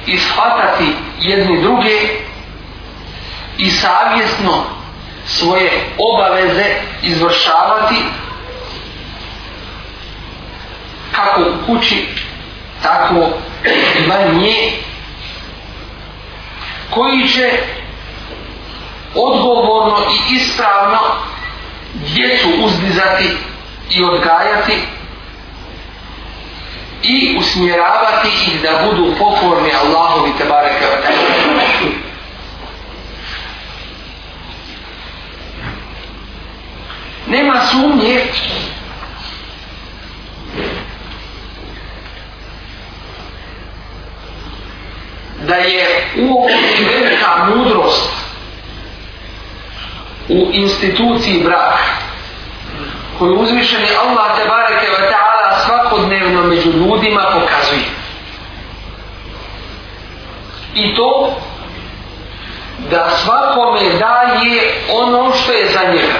i shvatati jedni druge i savjesno svoje obaveze izvršavati i kako u kući, tako manje, koji će odgovorno i ispravno djecu uzdizati i odgajati i usmjeravati ih da budu pokorni Allahovi te bareke wa Nema sumnje da je u velika mudrost u instituciji brak koju uzvišeni Allah te bareke ve taala svakodnevno među ljudima pokazuje i to da svakome daje ono što je za njega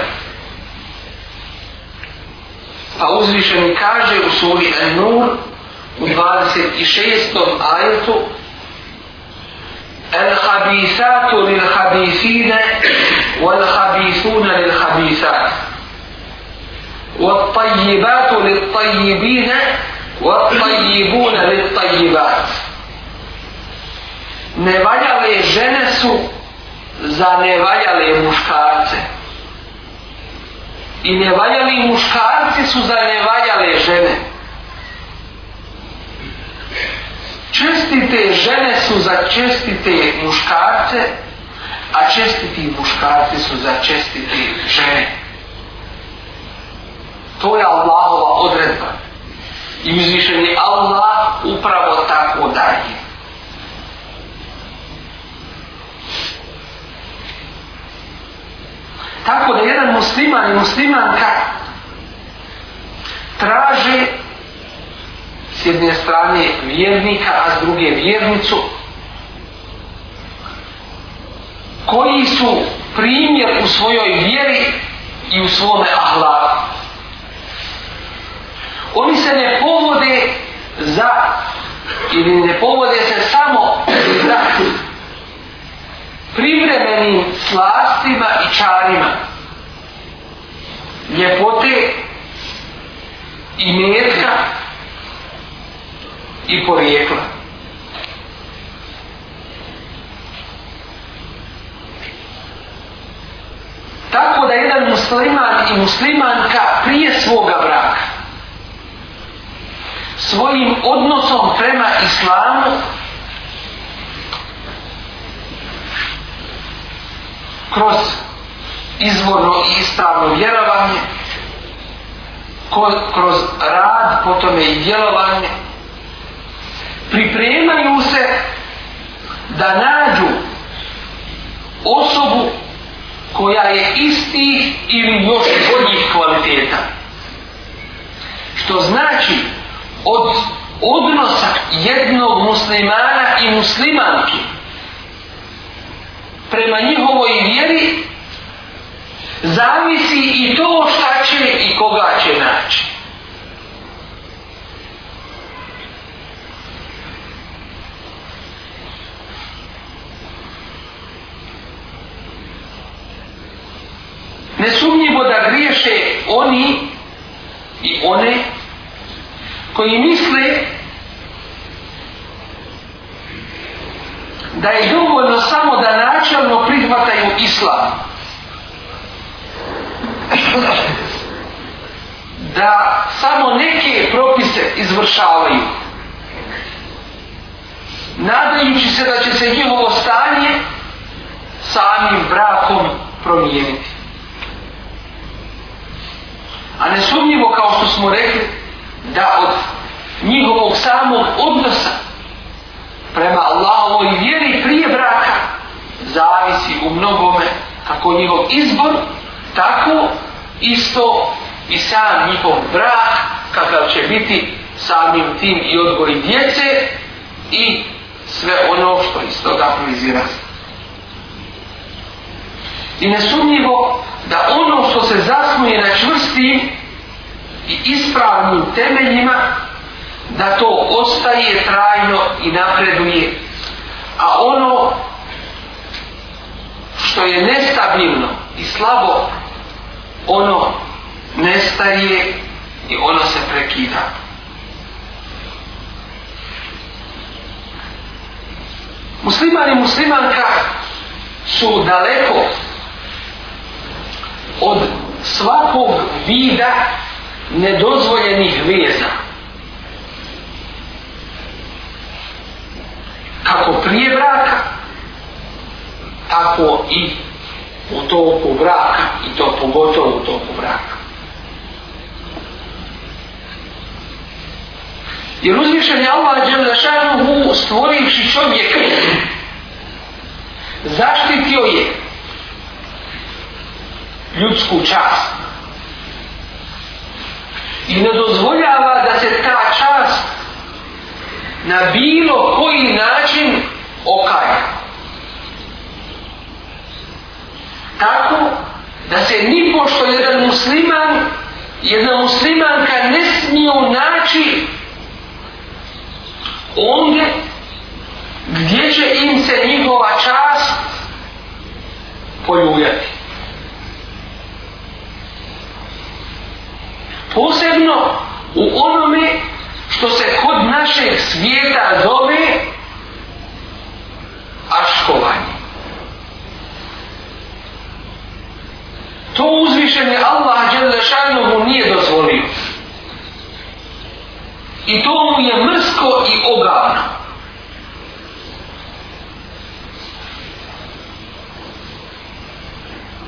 pa uzvišeni kaže u suri An-Nur u 26. ajetu الخبيثاتu للخبيثine والخبيثون للخبيثات والطيباتu للطيبين والطيبون للطيبات nevaljale žene su za nevaljale muškarce i nevaljali muškarci su za nevaljale žene čestite žene su za čestite muškarce, a čestiti muškarci su za čestiti žene. To je Allahova odredba. I uzvišen je Allah upravo tako daje. Tako da jedan musliman i muslimanka traže jedne strane vjernika, a s druge vjernicu, koji su primjer u svojoj vjeri i u svome ahlaku. Oni se ne povode za ili ne povode se samo za privremenim slastima i čarima ljepote i metka i porijekla. Tako da jedan musliman i muslimanka prije svoga braka svojim odnosom prema islamu kroz izvorno i ispravno vjerovanje kroz rad, potom i djelovanje pripremaju se da nađu osobu koja je istih ili još boljih kvaliteta. Što znači od odnosa jednog muslimana i muslimanki prema njihovoj vjeri zavisi i to šta će i koga će naći. nesumnjivo da griješe oni i one koji misle da je dovoljno samo da načalno prihvataju islam. Da samo neke propise izvršavaju. Nadajući se da će se njihovo stanje samim brakom promijeniti. A nesumnjivo kao što smo rekli da od njihovog samog odnosa prema Allahovoj vjeri prije braka zavisi u mnogome kako njihov izbor, tako isto i sam njihov brak kakav će biti samim tim i odgoji djece i sve ono što iz toga proizira. I nesumnjivo da ono što se zasnuje na čvrstim i ispravnim temeljima da to ostaje trajno i napreduje a ono što je nestabilno i slabo ono nestaje i ono se prekida musliman i muslimanka su daleko od svakog vida nedozvoljenih veza. Kako prije braka, tako i u toku braka i to pogotovo u toku braka. Jer uzvišen je Allah Đelešanu stvorivši čovjek zaštitio je ljudsku čast. I ne dozvoljava da se ta čast na bilo koji način okaja. Tako da se ni pošto jedan musliman, jedna muslimanka ne smije naći onda gdje će im se njihova čast poljuljati. posebno u onome što se kod našeg svijeta zove aškovanje. To uzvišenje Allah Đelešanovu nije dozvolio. I to mu je mrsko i ogavno.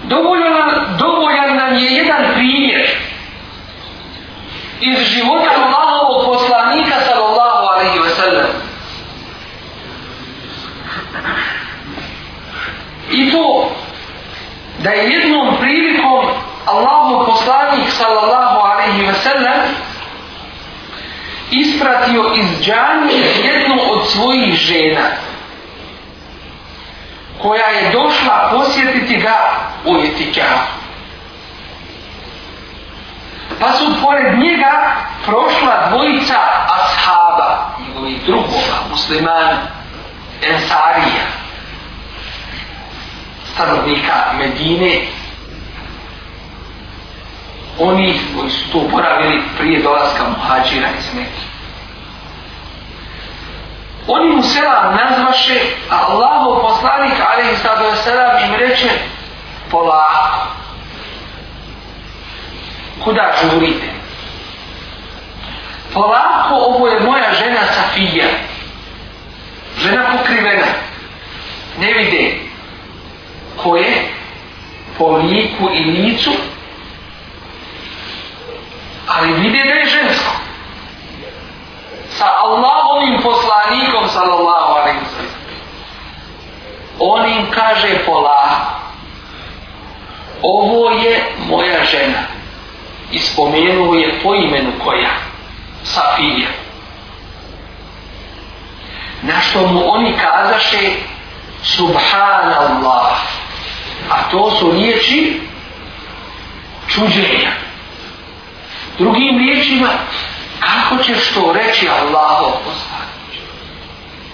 Dovoljan, dovoljan nam je jedan primjer iz života Allahovog poslanika sallallahu alaihi wa sallam. I to da je jednom prilikom Allahov poslanik sallallahu alaihi wa sallam ispratio iz džanije jednu od svojih žena koja je došla posjetiti ga u etikahu pa su pored njega prošla dvojica ashaba, njegovih drugova, muslimana, ensarija, stanovnika Medine, oni koji su to uporavili prije dolaska muhađira iz Mekke. Oni mu selam nazvaše, a Allaho poslanik, ali i sada je selam im reče, polako, kuda žurite? Polako, ovo je moja žena Safija. Žena pokrivena. Ne vide. Ko je? Po liku i licu. Ali vide da je žensko. Sa Allahovim poslanikom, sallallahu alaihi wa sallam. On im kaže polako. Ovo je moja žena i spomenuo je po imenu koja Safija na što mu oni kazaše Subhanallah a to su riječi čuđenja drugim riječima kako ćeš to reći Allaho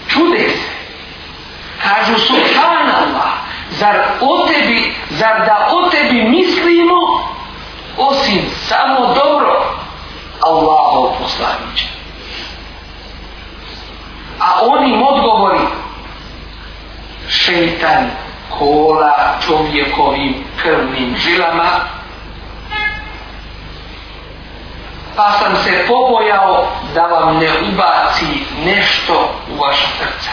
čude se kažu Subhanallah zar o tebi zar da o tebi mislimo osim samo dobro Allahov poslaniče. A on im odgovori šeitan kola čovjekovim krvnim žilama pa sam se pobojao da vam ne ubaci nešto u vaša srca.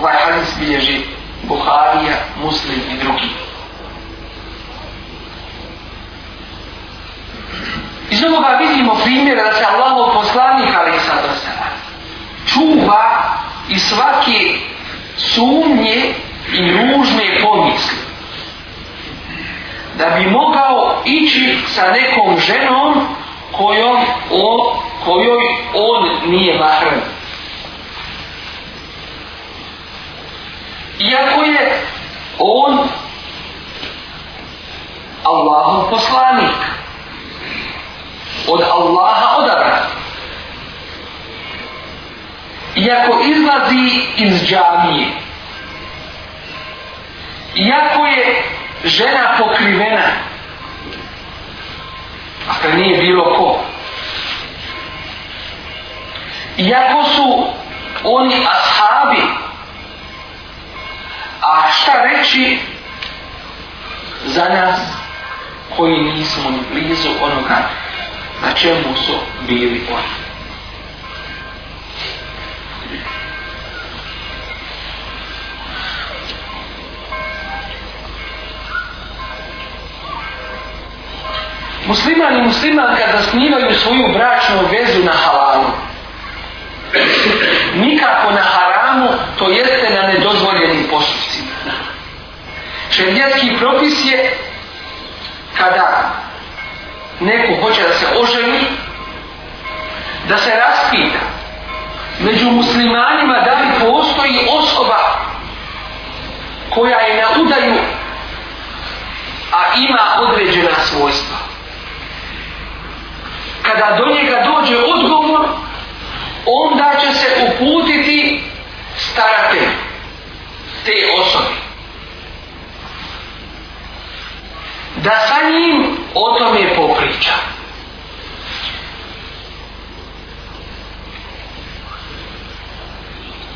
Ovaj hadis bilježi Buharija, Muslim i drugi. Iz ovoga vidimo primjer da se Allah od poslanika ali sad čuva i svake sumnje i ružne pomisli. Da bi mogao ići sa nekom ženom kojom on, kojoj on nije mahran. Iako je on Allahov poslanik od Allaha odabran. Iako izlazi iz džamije, iako je žena pokrivena, a kad nije bilo ko, iako su oni ashabi, a šta reći za nas koji nismo ni blizu onoga na čemu su bili oni. Musliman i musliman kad zasnivaju svoju bračnu vezu na halalu, nikako na haramu, to jeste na nedozvoljenim postupcima. Šerijatski propis je kada neko hoće da se oženi, da se raspita među muslimanima da li postoji osoba koja je na udaju a ima određena svojstva. Kada do njega dođe odgovor, onda će se uputiti staratelj te osobe. da sa njim o tome popriča.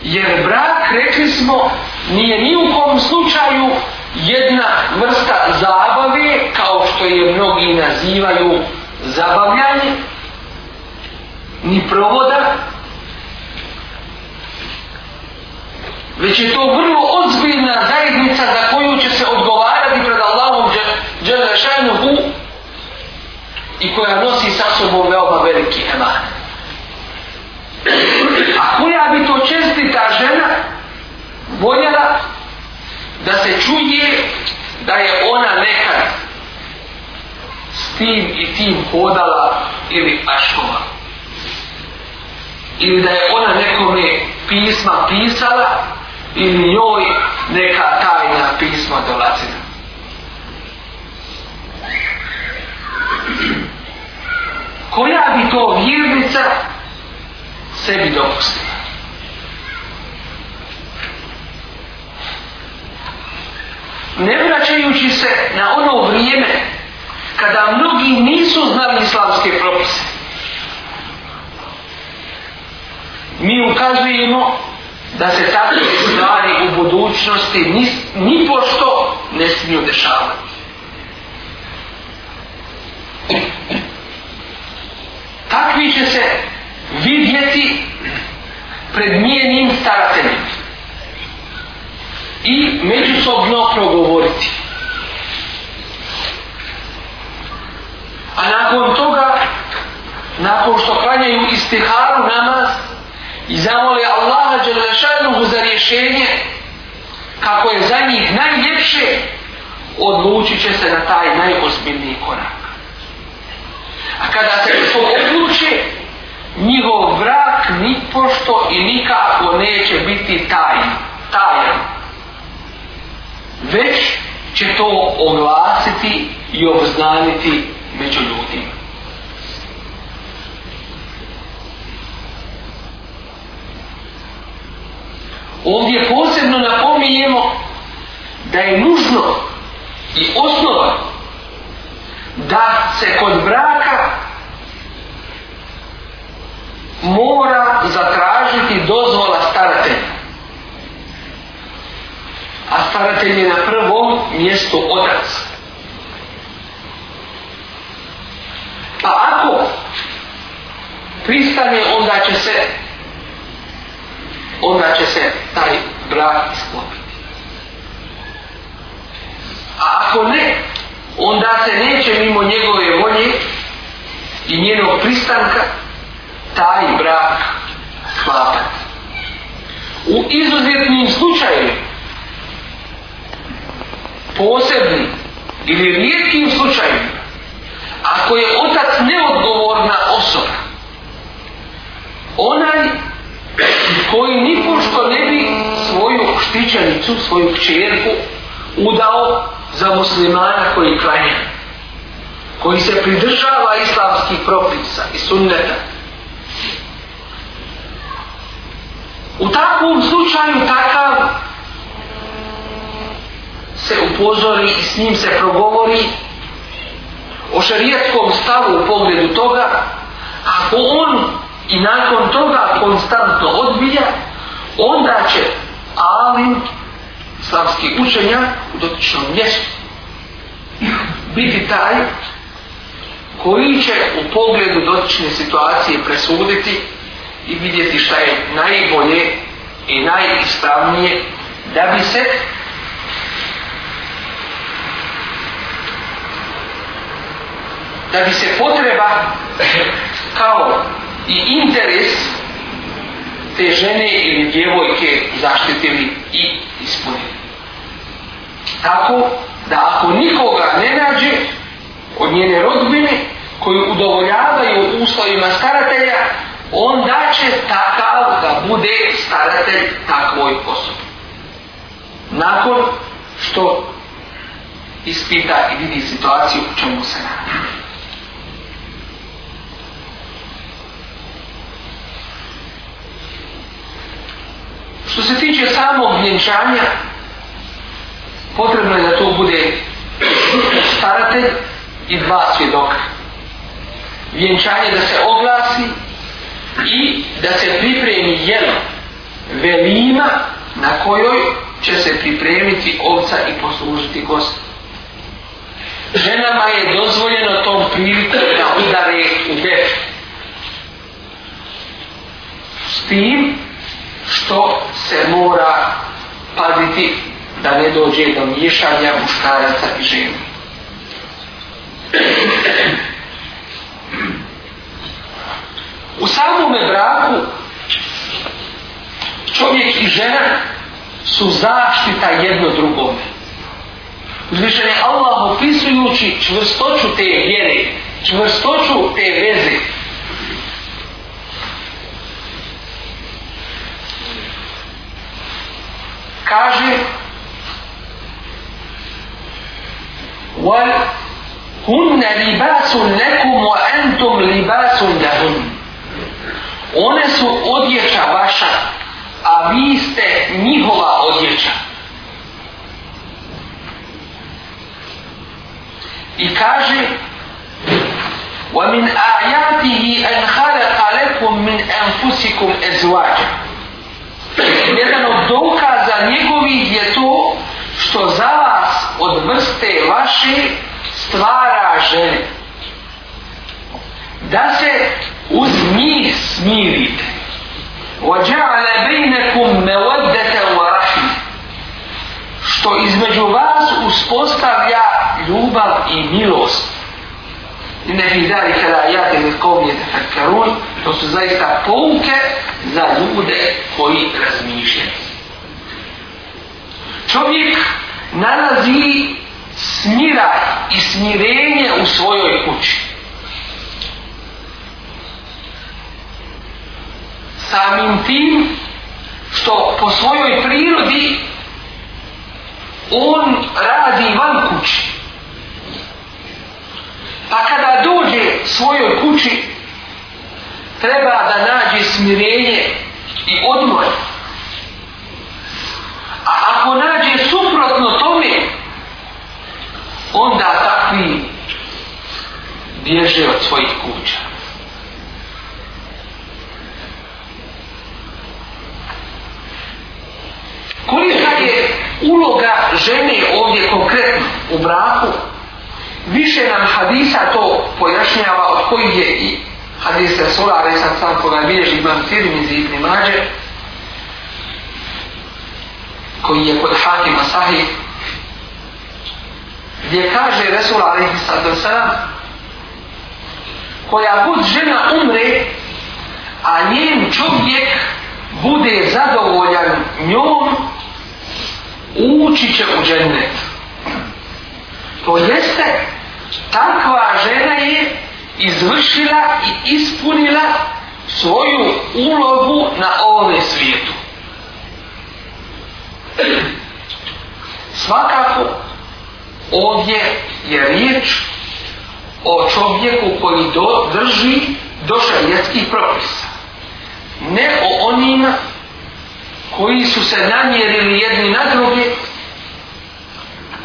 Jer brak, rekli smo, nije ni u kom slučaju jedna vrsta zabave, kao što je mnogi nazivaju zabavljanje, ni provoda, već je to vrlo ozbiljna zajednica za koju će se odgovarati Đelešanuhu i koja nosi sa sobom veoma veliki eman. A koja bi to čestita žena voljela da se čuje da je ona nekad s tim i tim hodala ili paškova. Ili da je ona nekome pisma pisala ili njoj neka tajna pisma dolazila. koja bi to vjernica sebi dopustila. Ne vraćajući se na ono vrijeme kada mnogi nisu znali islamske propise. Mi ukazujemo da se takve stvari u budućnosti ni, ni pošto ne smiju dešavati takvi će se vidjeti pred njenim starateljem i međusobno progovoriti. A nakon toga, nakon što klanjaju istiharu namaz i zamole Allaha Đelešanuhu za rješenje, kako je za njih najljepše, odlučit će se na taj najozbiljniji korak. A kada se to odluče, njihov vrak ni pošto i nikako neće biti taj, tajan. Već će to oglasiti i obznaniti među ljudima. Ovdje posebno napominjemo da je nužno i osnova da se kod braka mora zatražiti dozvola staratelja. A staratelj je na prvom mjestu otac. Pa ako pristane, onda će se onda će se taj brak sklopiti. A ako ne, onda se neće mimo njegove volje i njenog pristanka taj brak sklapati. U izuzetnim slučaju, posebnim ili rijetkim slučajima, ako je otac neodgovorna osoba, onaj koji nipošto ne bi svoju štićanicu, svoju kćerku udao za muslimana koji klanja, koji se pridržava islamskih propisa i sunneta. U takvom slučaju takav se upozori i s njim se progovori o šarijetskom stavu u pogledu toga ako on i nakon toga konstantno odbija onda će alim islamski učenja u dotičnom mjestu biti taj koji će u pogledu dotične situacije presuditi i vidjeti šta je najbolje i najispravnije da bi se da bi se potreba kao i interes te žene ili djevojke zaštitili i ispunili. Tako da ako nikoga ne nađe od njene rodbine koji udovoljavaju uslovima staratelja, onda će takav da bude staratelj takvoj osobi. Nakon što ispita i vidi situaciju u čemu se nađe. Što se tiče samog vjenčanja, potrebno je da to bude staratelj i dva svjedoka. Vjenčanje da se oglasi i da se pripremi jelo velima na kojoj će se pripremiti ovca i poslužiti gost. Ženama je dozvoljeno tom prilikom da udare u bef. S tim, što se mora paziti da ne dođe do miješanja muškaraca i žena. U samom braku čovjek i žena su zaštita jedno drugome. Uzvišen je Allah opisujući čvrstoću te vjere, čvrstoću te veze, kaže hunne libasun lekum wa entum libasun lahun one su odjeća vaša a vi ste njihova odjeća i kaže wa min ajatihi an khalaqa lekum min enfusikum ezvađa jedan od dokaza njegovih je to što za vas od vrste vaše stvara žene. Da se uz njih smirite. وَجَعَلَ بَيْنَكُمْ مَوَدَّةَ وَرَحْمَ Što između vas uspostavlja ljubav i milost. I ne bih dali kada ja te nekom je to su zaista pouke za ljude koji razmišljaju čovjek nalazi smira i smirenje u svojoj kući. Samim tim što po svojoj prirodi on radi van kući. Pa kada dođe svojoj kući treba da nađe smirenje i odmor. A ako nađe suprotno tome, onda takvi bježe od svojih kuća. Kolika je uloga žene ovdje konkretno u braku? Više nam hadisa to pojašnjava od kojih je i hadis Rasula, ali sam sam koga bilježi imam tirim iz Ibne Mađe, koji je kod Fatima Sahih gdje kaže Resul Alayhi Sallatu Sallam koja god žena umre a njen čovjek bude zadovoljan njom ući će u džennet to jeste takva žena je izvršila i ispunila svoju ulogu na ovom svijetu Svakako, ovdje je riječ o čovjeku koji do, drži do šarijetskih propisa. Ne o onima koji su se namjerili jedni na druge,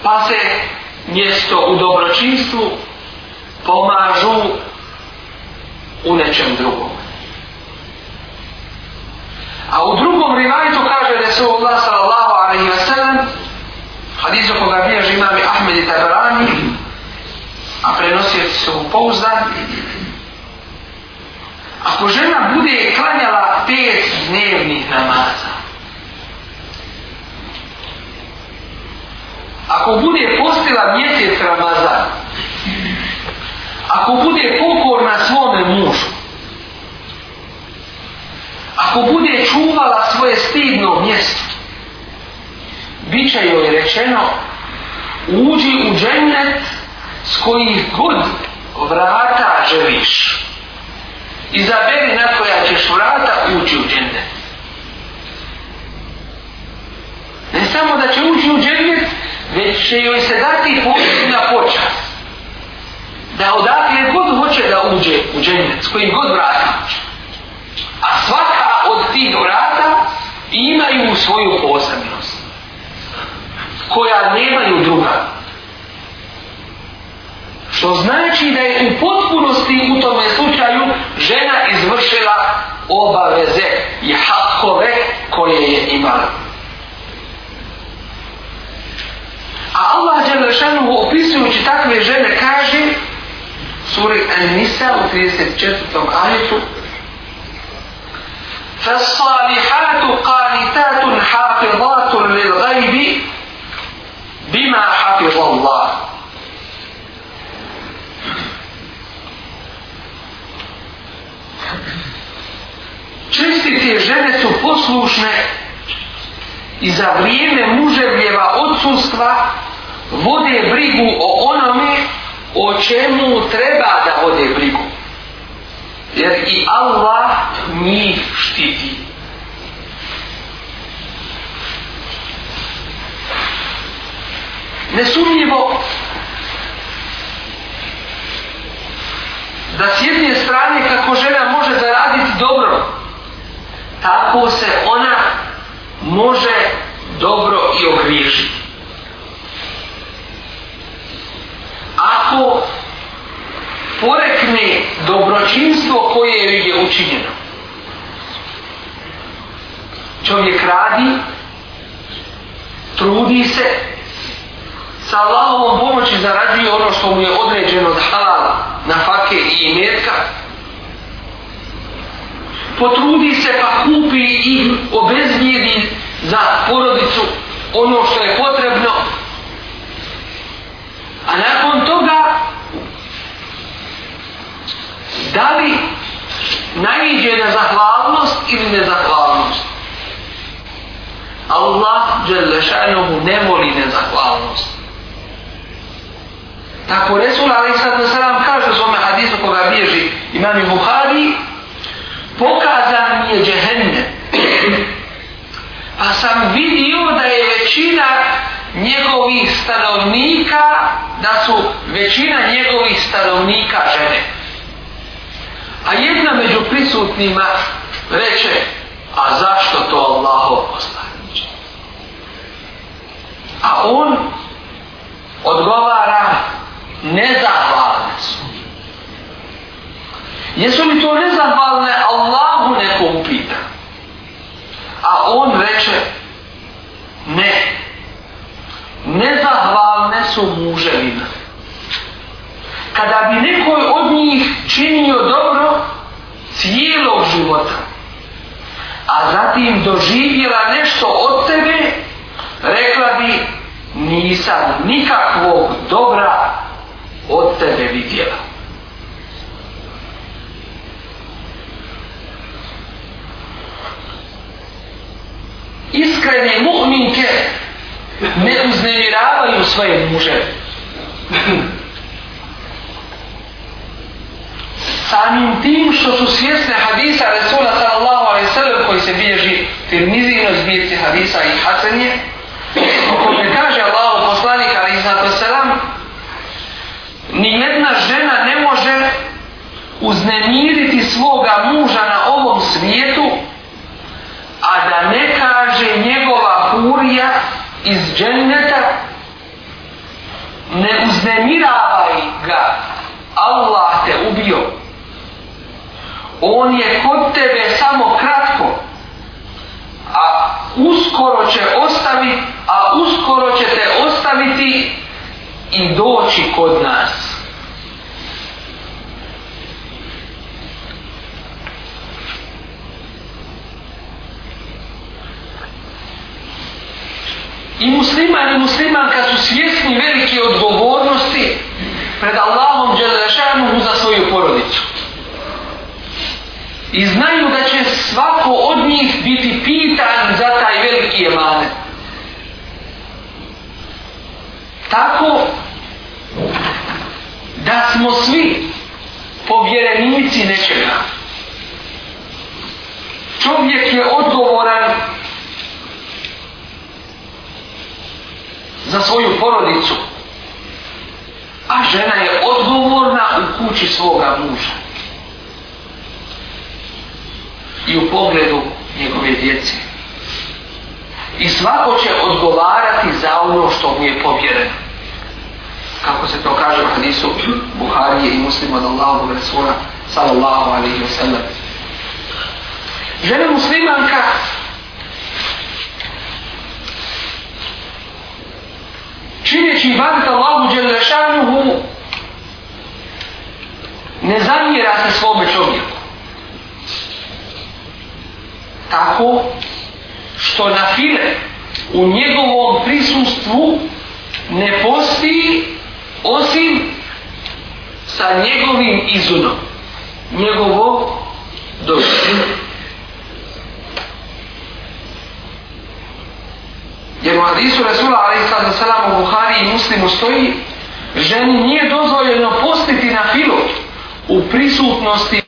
pa se mjesto u dobročinstvu pomažu u nečem drugom. A u drugom rivajtu kaže Resulullah sallallahu alaihi wa sallam Hadis u koga bijaži imam Ahmed i Tabarani, a prenosioci su pouzdan. Ako žena bude klanjala pet dnevnih namaza, ako bude postila mjesec Ramazan, ako bude pokorna svome mužu, ako bude čuvala svoje stidno mjesto, bit će joj rečeno uđi u džennet s kojih god vrata želiš izaberi na koja ćeš vrata ući u džennet ne samo da će ući u džennet već će joj se dati posljedna počas da odakle god hoće da uđe u džennet s kojim god vrata uđe a svaka od tih vrata imaju svoju posebnost koja nemaju druga. Što znači da je u potpunosti u tom slučaju žena izvršila obaveze i hakove koje je imala. A Allah Đelešanu opisujući takve žene kaže suri An-Nisa u 34. ajetu فالصالحات قانتات حافظات للغيب bima hafiz Allah čestite žene su poslušne i za vrijeme muževljeva odsustva vode brigu o onome o čemu treba da vode brigu jer i Allah njih štiti nesumnjivo da s jedne strane kako žena može zaraditi dobro, tako se ona može dobro i ogriješiti. Ako porekne dobročinstvo koje je učinjeno, čovjek radi, trudi se, sa Allahovom pomoći zaradio ono što mu je određeno od halala, nafake i imetka, potrudi se pa kupi i obezbijedi za porodicu ono što je potrebno, a nakon toga da li najiđe na zahvalnost ili nezahvalnost. Allah dželle šanuhu ne voli nezahvalnost. Tako Resul Ali Sadu Salam kaže s ome hadisu koga bježi imam Buhari pokazan mi je džehenne pa sam vidio da je većina njegovih stanovnika da su većina njegovih stanovnika žene a jedna među prisutnima reče a zašto to Allaho poslaniče a on odgovara nezahvalne su. Jesu li to nezahvalne Allahu nekom pita? A on reče, ne. Nezahvalne su muževina. Kada bi nekoj od njih činio dobro cijelog života, a zatim doživjela nešto od tebe, rekla bi, nisam nikakvog dobra od tebe vidjela. Iskrene muhminke ne uznemiravaju svoje muže. Samim tim što su svjesne hadisa Resula sallallahu alaihi sallam koji se bilježi firmizino zbirci hadisa i hasenje, kako kaže Allah poslanik alaihi sallam, Nijedna žena ne može uznemiriti svoga muža na ovom svijetu, a da ne kaže njegova hurija iz dženneta, ne uznemiravaj ga, Allah te ubio. On je kod tebe samo kratko, a uskoro će ostaviti, a uskoro će te ostaviti i doći kod nas. I musliman i musliman kad su svjesni velike odgovornosti pred Allahom Đelešanuhu za svoju porodicu. I znaju da će svako od njih biti pitan za taj veliki emanet tako da smo svi povjerenici nečega. Čovjek je odgovoran za svoju porodicu, a žena je odgovorna u kući svoga muža i u pogledu njegove djece i svako će odgovarati za ono što mu je povjereno. Kako se to kaže u hadisu Buharije i muslima od Allahu Rasula sallallahu alaihi wa sallam. Žena muslimanka čineći ibadet Allahu Đelešanuhu ne zamjera se svome čovjeku. Tako što na file u njegovom prisustvu ne posti osim sa njegovim izunom njegovo dobro jer u hadisu Rasula alaihissalatu wasalam u Buhari i Muslimu stoji ženi nije dozvoljeno postiti na filu u prisutnosti